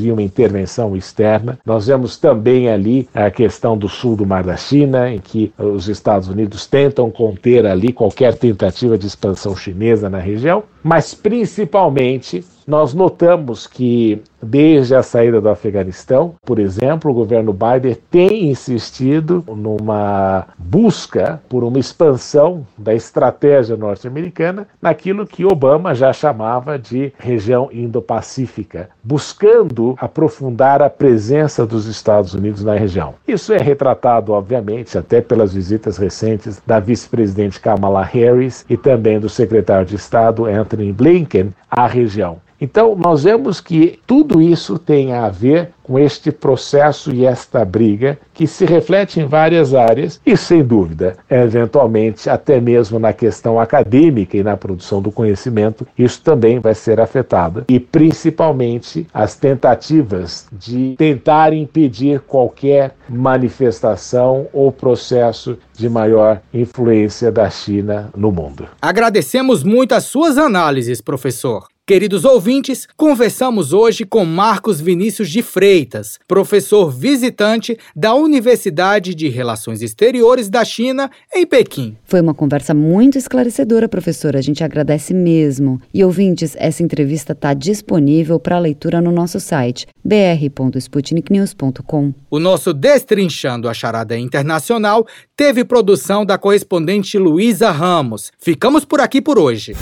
e uma intervenção externa. Nós vemos também ali a questão do sul do Mar da China, em que os Estados Unidos tentam conter ali qualquer tentativa de expansão chinesa na região, mas principalmente nós notamos que, desde a saída do Afeganistão, por exemplo, o governo Biden tem insistido numa busca por uma expansão da estratégia norte-americana naquilo que Obama já chamava de região Indo-Pacífica, buscando aprofundar a presença dos Estados Unidos na região. Isso é retratado, obviamente, até pelas visitas recentes da vice-presidente Kamala Harris e também do secretário de Estado Anthony Blinken à região. Então, nós vemos que tudo isso tem a ver com este processo e esta briga que se reflete em várias áreas e, sem dúvida, eventualmente até mesmo na questão acadêmica e na produção do conhecimento, isso também vai ser afetado. E, principalmente, as tentativas de tentar impedir qualquer manifestação ou processo de maior influência da China no mundo. Agradecemos muito as suas análises, professor. Queridos ouvintes, conversamos hoje com Marcos Vinícius de Freitas, professor visitante da Universidade de Relações Exteriores da China, em Pequim. Foi uma conversa muito esclarecedora, professor. A gente agradece mesmo. E ouvintes, essa entrevista está disponível para leitura no nosso site br.sputniknews.com. O nosso Destrinchando a Charada Internacional teve produção da correspondente Luísa Ramos. Ficamos por aqui por hoje.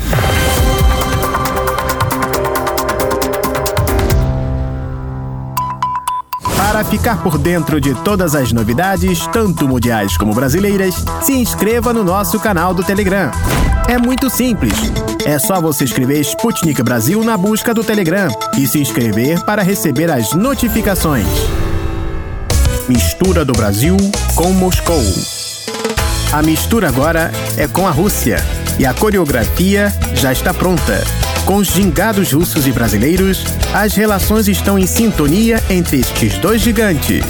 Para ficar por dentro de todas as novidades, tanto mundiais como brasileiras, se inscreva no nosso canal do Telegram. É muito simples. É só você escrever Sputnik Brasil na busca do Telegram e se inscrever para receber as notificações. Mistura do Brasil com Moscou. A mistura agora é com a Rússia e a coreografia já está pronta. Com os gingados russos e brasileiros, as relações estão em sintonia entre estes dois gigantes.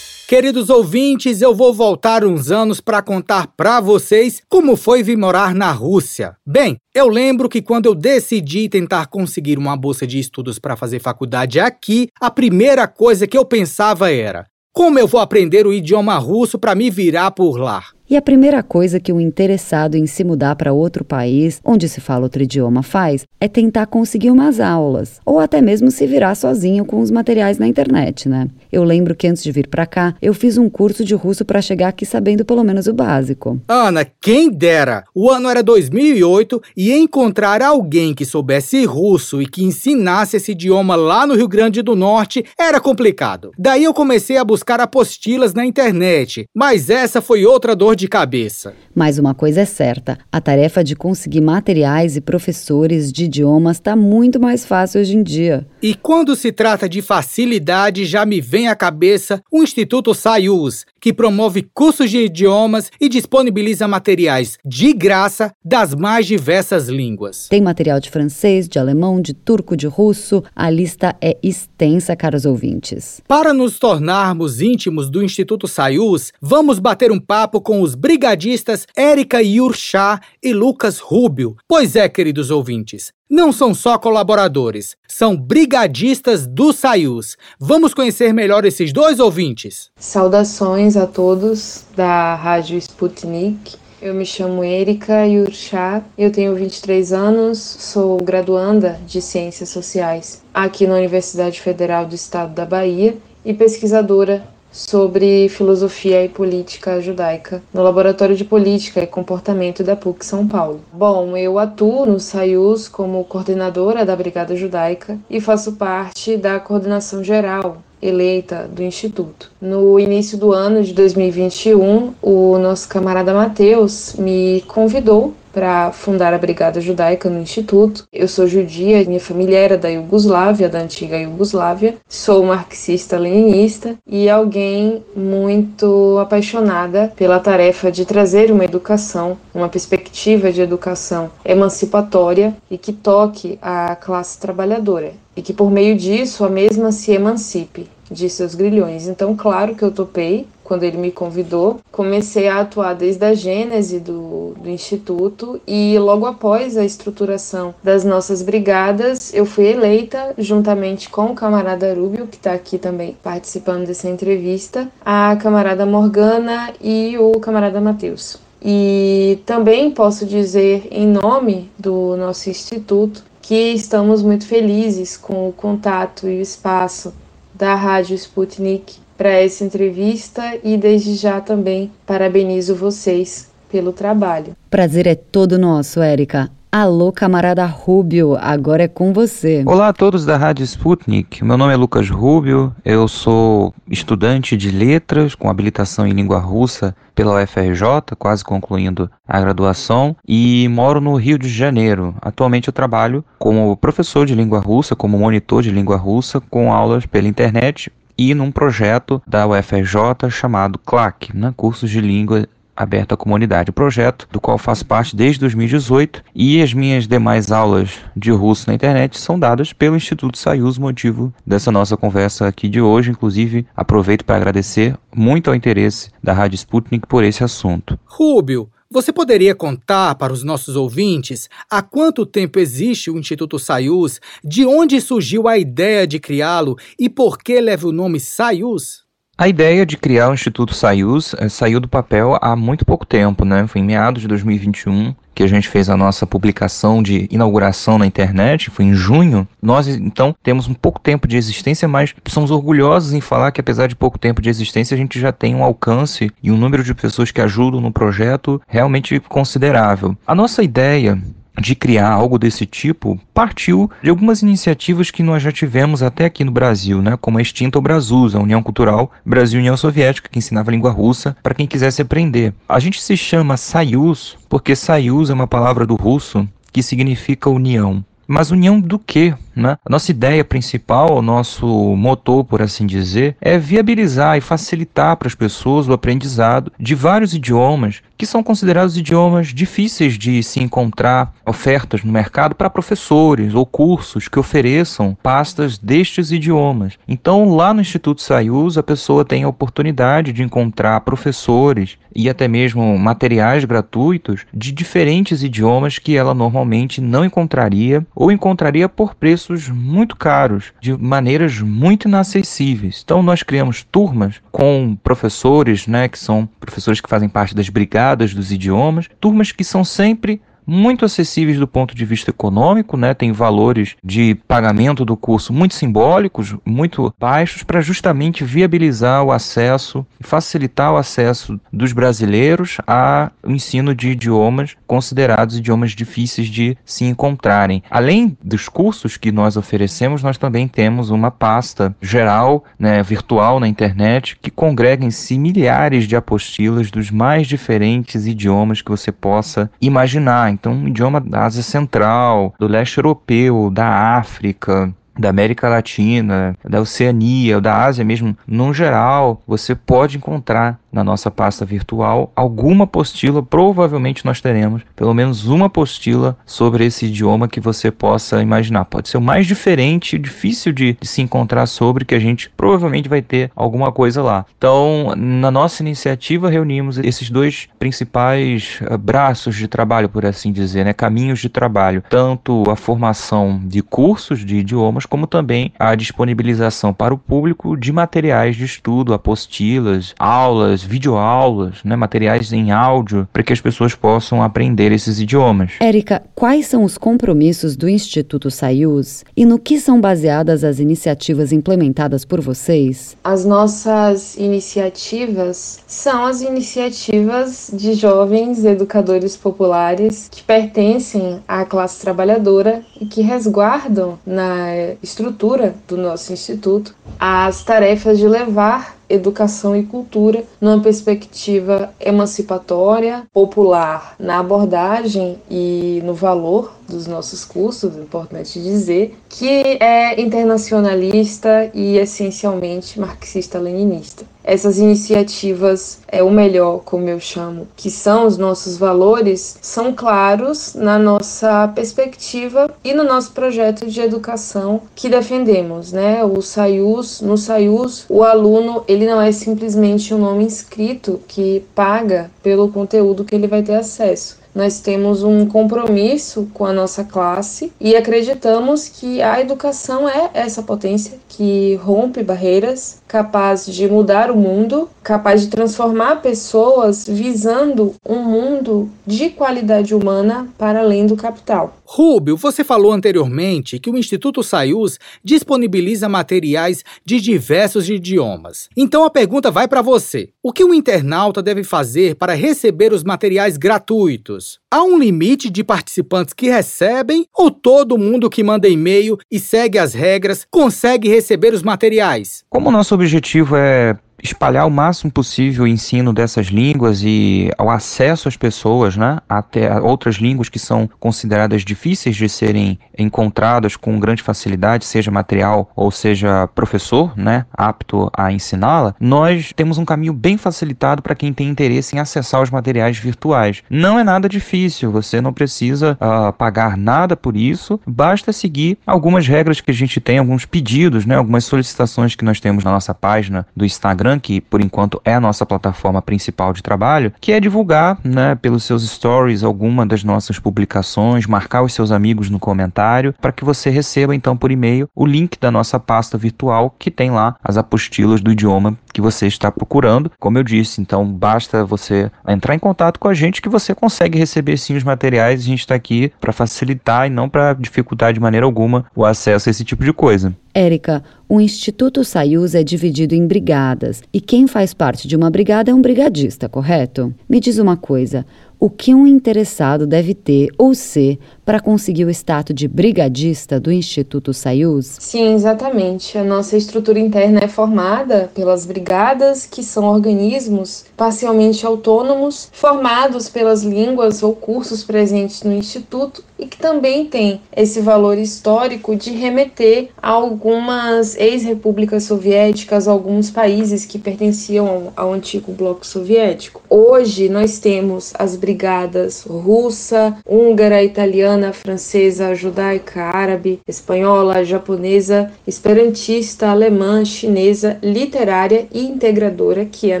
Queridos ouvintes, eu vou voltar uns anos para contar para vocês como foi vir morar na Rússia. Bem, eu lembro que quando eu decidi tentar conseguir uma bolsa de estudos para fazer faculdade aqui, a primeira coisa que eu pensava era: como eu vou aprender o idioma russo para me virar por lá? E a primeira coisa que o interessado em se mudar para outro país, onde se fala outro idioma, faz é tentar conseguir umas aulas, ou até mesmo se virar sozinho com os materiais na internet, né? Eu lembro que antes de vir para cá, eu fiz um curso de russo para chegar aqui sabendo pelo menos o básico. Ana, quem dera! O ano era 2008 e encontrar alguém que soubesse russo e que ensinasse esse idioma lá no Rio Grande do Norte era complicado. Daí eu comecei a buscar apostilas na internet, mas essa foi outra dor de cabeça. Mas uma coisa é certa: a tarefa de conseguir materiais e professores de idiomas está muito mais fácil hoje em dia. E quando se trata de facilidade, já me vem à cabeça o Instituto Sayus, que promove cursos de idiomas e disponibiliza materiais de graça das mais diversas línguas. Tem material de francês, de alemão, de turco, de russo. A lista é extensa, caros ouvintes. Para nos tornarmos íntimos do Instituto Sayus, vamos bater um papo com os brigadistas Érica Yurchá e Lucas Rubio. Pois é, queridos ouvintes, não são só colaboradores, são brigadistas do Sayus. Vamos conhecer melhor esses dois ouvintes. Saudações a todos da Rádio Sputnik. Eu me chamo Erika Yurchá, eu tenho 23 anos, sou graduanda de Ciências Sociais aqui na Universidade Federal do Estado da Bahia e pesquisadora sobre filosofia e política judaica no Laboratório de Política e Comportamento da PUC São Paulo. Bom, eu atuo no SAIUS como coordenadora da Brigada Judaica e faço parte da coordenação geral eleita do Instituto. No início do ano de 2021, o nosso camarada Matheus me convidou para fundar a Brigada Judaica no Instituto. Eu sou judia, minha família era da Iugoslávia, da antiga Iugoslávia. Sou marxista-leninista e alguém muito apaixonada pela tarefa de trazer uma educação, uma perspectiva de educação emancipatória e que toque a classe trabalhadora e que por meio disso a mesma se emancipe de seus grilhões. Então, claro que eu topei quando ele me convidou. Comecei a atuar desde a gênese do, do Instituto e logo após a estruturação das nossas brigadas, eu fui eleita, juntamente com o camarada Rubio, que está aqui também participando dessa entrevista, a camarada Morgana e o camarada Matheus. E também posso dizer, em nome do nosso instituto, que estamos muito felizes com o contato e o espaço da Rádio Sputnik para essa entrevista e desde já também parabenizo vocês pelo trabalho. Prazer é todo nosso, Érica. Alô, camarada Rubio, agora é com você. Olá a todos da Rádio Sputnik. Meu nome é Lucas Rubio, eu sou estudante de letras com habilitação em língua russa pela UFRJ, quase concluindo a graduação, e moro no Rio de Janeiro. Atualmente eu trabalho como professor de língua russa, como monitor de língua russa, com aulas pela internet e num projeto da UFRJ chamado CLAC, né, Cursos de Língua aberto à comunidade, projeto do qual faço parte desde 2018 e as minhas demais aulas de russo na internet são dadas pelo Instituto Sayus, motivo dessa nossa conversa aqui de hoje. Inclusive, aproveito para agradecer muito ao interesse da Rádio Sputnik por esse assunto. Rubio, você poderia contar para os nossos ouvintes há quanto tempo existe o Instituto Sayus, de onde surgiu a ideia de criá-lo e por que leva o nome Sayus? A ideia de criar o Instituto Sayus é, saiu do papel há muito pouco tempo, né? Foi em meados de 2021 que a gente fez a nossa publicação de inauguração na internet, foi em junho. Nós, então, temos um pouco tempo de existência, mas somos orgulhosos em falar que, apesar de pouco tempo de existência, a gente já tem um alcance e um número de pessoas que ajudam no projeto realmente considerável. A nossa ideia de criar algo desse tipo partiu de algumas iniciativas que nós já tivemos até aqui no Brasil, né, como a extinta Brasus, a União Cultural Brasil-União Soviética, que ensinava língua russa para quem quisesse aprender. A gente se chama Sayus porque Sayus é uma palavra do russo que significa união. Mas união do quê? Né? A nossa ideia principal, o nosso motor, por assim dizer, é viabilizar e facilitar para as pessoas o aprendizado de vários idiomas que são considerados idiomas difíceis de se encontrar ofertas no mercado para professores ou cursos que ofereçam pastas destes idiomas. Então, lá no Instituto Sayus, a pessoa tem a oportunidade de encontrar professores e até mesmo materiais gratuitos de diferentes idiomas que ela normalmente não encontraria ou encontraria por preço preços muito caros, de maneiras muito inacessíveis. Então nós criamos turmas com professores, né, que são professores que fazem parte das brigadas dos idiomas, turmas que são sempre muito acessíveis do ponto de vista econômico, né? Tem valores de pagamento do curso muito simbólicos, muito baixos, para justamente viabilizar o acesso e facilitar o acesso dos brasileiros ao ensino de idiomas considerados idiomas difíceis de se encontrarem. Além dos cursos que nós oferecemos, nós também temos uma pasta geral, né, virtual na internet, que congrega em si milhares de apostilas dos mais diferentes idiomas que você possa imaginar. Então, um idioma da Ásia Central, do leste europeu, da África, da América Latina, da Oceania, da Ásia mesmo, no geral, você pode encontrar na nossa pasta virtual alguma apostila, provavelmente nós teremos pelo menos uma apostila sobre esse idioma que você possa imaginar. Pode ser o mais diferente, difícil de, de se encontrar sobre, que a gente provavelmente vai ter alguma coisa lá. Então, na nossa iniciativa, reunimos esses dois principais uh, braços de trabalho, por assim dizer, né? caminhos de trabalho, tanto a formação de cursos de idiomas, como também a disponibilização para o público de materiais de estudo, apostilas, aulas, videoaulas, né, materiais em áudio, para que as pessoas possam aprender esses idiomas. Érica, quais são os compromissos do Instituto Sayus e no que são baseadas as iniciativas implementadas por vocês? As nossas iniciativas são as iniciativas de jovens educadores populares que pertencem à classe trabalhadora e que resguardam na estrutura do nosso instituto as tarefas de levar educação e cultura numa perspectiva emancipatória, popular na abordagem e no valor dos nossos cursos, é importante dizer, que é internacionalista e essencialmente marxista-leninista. Essas iniciativas, é o melhor, como eu chamo, que são os nossos valores, são claros na nossa perspectiva e no nosso projeto de educação que defendemos, né? O SAIUS, no SAIUS, o aluno, ele não é simplesmente um nome inscrito que paga pelo conteúdo que ele vai ter acesso nós temos um compromisso com a nossa classe e acreditamos que a educação é essa potência que rompe barreiras, capaz de mudar o mundo, capaz de transformar pessoas visando um mundo de qualidade humana para além do capital. Rubio, você falou anteriormente que o Instituto Sayus disponibiliza materiais de diversos idiomas. Então a pergunta vai para você: o que o internauta deve fazer para receber os materiais gratuitos? Há um limite de participantes que recebem ou todo mundo que manda e-mail e segue as regras consegue receber os materiais? Como nosso objetivo é espalhar o máximo possível o ensino dessas línguas e o acesso às pessoas, né, até outras línguas que são consideradas difíceis de serem encontradas com grande facilidade, seja material ou seja professor, né, apto a ensiná-la, nós temos um caminho bem facilitado para quem tem interesse em acessar os materiais virtuais. Não é nada difícil, você não precisa uh, pagar nada por isso, basta seguir algumas regras que a gente tem, alguns pedidos, né, algumas solicitações que nós temos na nossa página do Instagram Instagram, que por enquanto é a nossa plataforma principal de trabalho, que é divulgar, né, pelos seus stories alguma das nossas publicações, marcar os seus amigos no comentário, para que você receba então por e-mail o link da nossa pasta virtual que tem lá as apostilas do idioma que você está procurando. Como eu disse, então basta você entrar em contato com a gente que você consegue receber sim os materiais. A gente está aqui para facilitar e não para dificultar de maneira alguma o acesso a esse tipo de coisa. Érica, o Instituto Sayus é dividido em brigadas e quem faz parte de uma brigada é um brigadista, correto? Me diz uma coisa: o que um interessado deve ter ou ser para conseguir o status de brigadista do Instituto Sayus? Sim, exatamente. A nossa estrutura interna é formada pelas brigadas, que são organismos parcialmente autônomos, formados pelas línguas ou cursos presentes no Instituto e que também tem esse valor histórico de remeter a algumas ex-repúblicas soviéticas, alguns países que pertenciam ao antigo bloco soviético. Hoje nós temos as brigadas russa, húngara, italiana, francesa, judaica, árabe, espanhola, japonesa, esperantista, alemã, chinesa, literária e integradora, que é a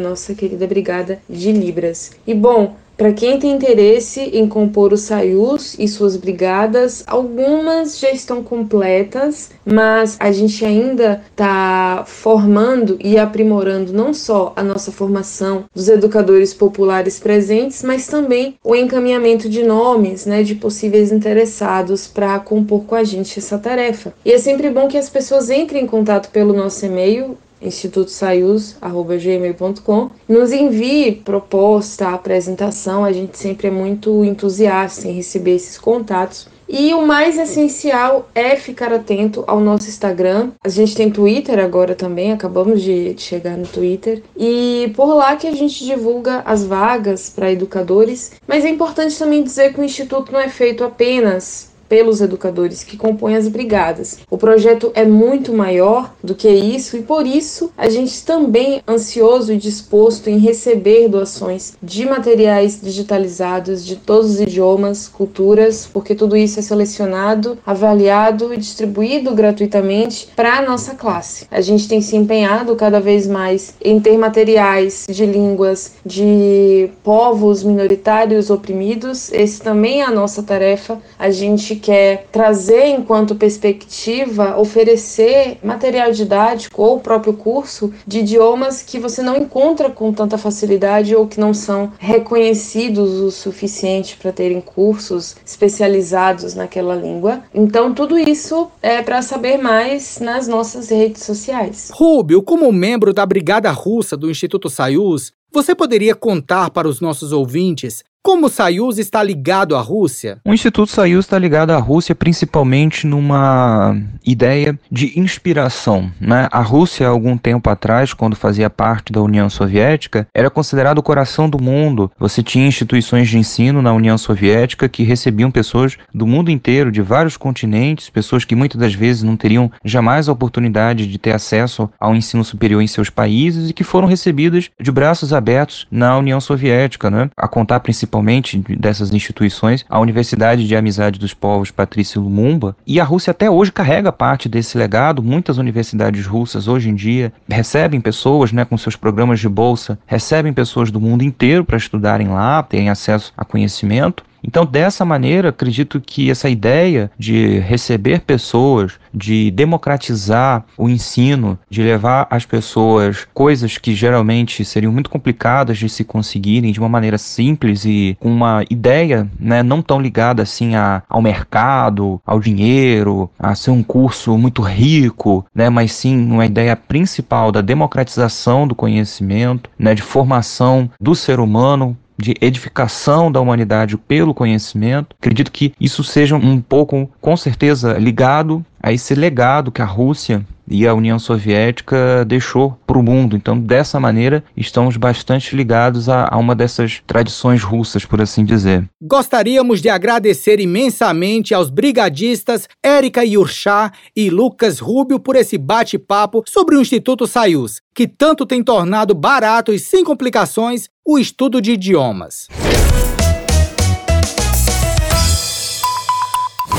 nossa querida brigada de Libras. E bom, para quem tem interesse em compor o Sayus e suas brigadas, algumas já estão completas, mas a gente ainda está formando e aprimorando não só a nossa formação dos educadores populares presentes, mas também o encaminhamento de nomes, né, de possíveis interessados para compor com a gente essa tarefa. E é sempre bom que as pessoas entrem em contato pelo nosso e-mail institutosaius.gmail.com. Nos envie proposta, apresentação, a gente sempre é muito entusiasta em receber esses contatos. E o mais essencial é ficar atento ao nosso Instagram. A gente tem Twitter agora também, acabamos de chegar no Twitter. E por lá que a gente divulga as vagas para educadores. Mas é importante também dizer que o Instituto não é feito apenas pelos educadores que compõem as brigadas. O projeto é muito maior do que isso e por isso a gente também é ansioso e disposto em receber doações de materiais digitalizados de todos os idiomas, culturas, porque tudo isso é selecionado, avaliado e distribuído gratuitamente para a nossa classe. A gente tem se empenhado cada vez mais em ter materiais de línguas de povos minoritários oprimidos. Esse também é a nossa tarefa. A gente quer trazer enquanto perspectiva, oferecer material didático ou o próprio curso de idiomas que você não encontra com tanta facilidade ou que não são reconhecidos o suficiente para terem cursos especializados naquela língua. Então, tudo isso é para saber mais nas nossas redes sociais. Rubio, como membro da Brigada Russa do Instituto Sayus, você poderia contar para os nossos ouvintes como o Soyuz está ligado à Rússia? O Instituto Soyuz está ligado à Rússia principalmente numa ideia de inspiração. Né? A Rússia, algum tempo atrás, quando fazia parte da União Soviética, era considerado o coração do mundo. Você tinha instituições de ensino na União Soviética que recebiam pessoas do mundo inteiro, de vários continentes, pessoas que muitas das vezes não teriam jamais a oportunidade de ter acesso ao ensino superior em seus países e que foram recebidas de braços abertos na União Soviética, né? a contar principalmente principalmente dessas instituições, a Universidade de Amizade dos Povos Patrício Lumumba, e a Rússia até hoje carrega parte desse legado. Muitas universidades russas hoje em dia recebem pessoas, né, com seus programas de bolsa, recebem pessoas do mundo inteiro para estudarem lá, terem acesso a conhecimento. Então, dessa maneira, acredito que essa ideia de receber pessoas, de democratizar o ensino, de levar às pessoas coisas que geralmente seriam muito complicadas de se conseguirem de uma maneira simples e com uma ideia né, não tão ligada assim a, ao mercado, ao dinheiro, a ser um curso muito rico, né, mas sim uma ideia principal da democratização do conhecimento, né, de formação do ser humano de edificação da humanidade pelo conhecimento. Acredito que isso seja um pouco, com certeza, ligado a esse legado que a Rússia e a União Soviética deixou para o mundo. Então, dessa maneira, estamos bastante ligados a, a, uma dessas tradições russas, por assim dizer. Gostaríamos de agradecer imensamente aos brigadistas Érica Yurchá e Lucas Rubio por esse bate-papo sobre o Instituto Sayus, que tanto tem tornado barato e sem complicações o estudo de idiomas.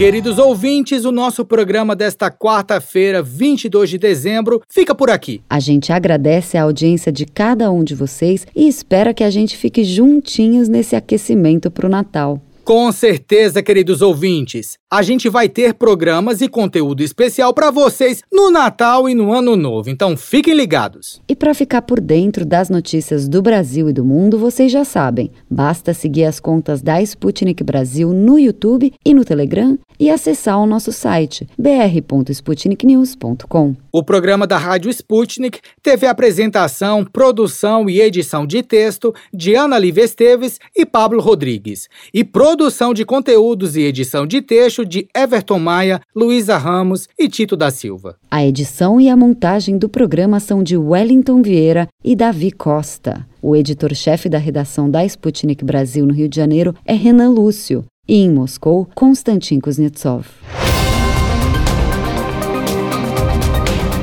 Queridos ouvintes, o nosso programa desta quarta-feira, 22 de dezembro, fica por aqui. A gente agradece a audiência de cada um de vocês e espera que a gente fique juntinhos nesse aquecimento para o Natal. Com certeza, queridos ouvintes. A gente vai ter programas e conteúdo especial para vocês no Natal e no Ano Novo, então fiquem ligados. E para ficar por dentro das notícias do Brasil e do mundo, vocês já sabem, basta seguir as contas da Sputnik Brasil no YouTube e no Telegram e acessar o nosso site br.sputniknews.com. O programa da Rádio Sputnik teve apresentação, produção e edição de texto de Ana Lívia Esteves e Pablo Rodrigues, e produção de conteúdos e edição de texto de Everton Maia, Luísa Ramos e Tito da Silva. A edição e a montagem do programa são de Wellington Vieira e Davi Costa. O editor-chefe da redação da Sputnik Brasil no Rio de Janeiro é Renan Lúcio e em Moscou, Konstantin Kuznetsov.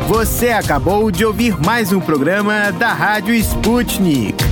Você acabou de ouvir mais um programa da Rádio Sputnik.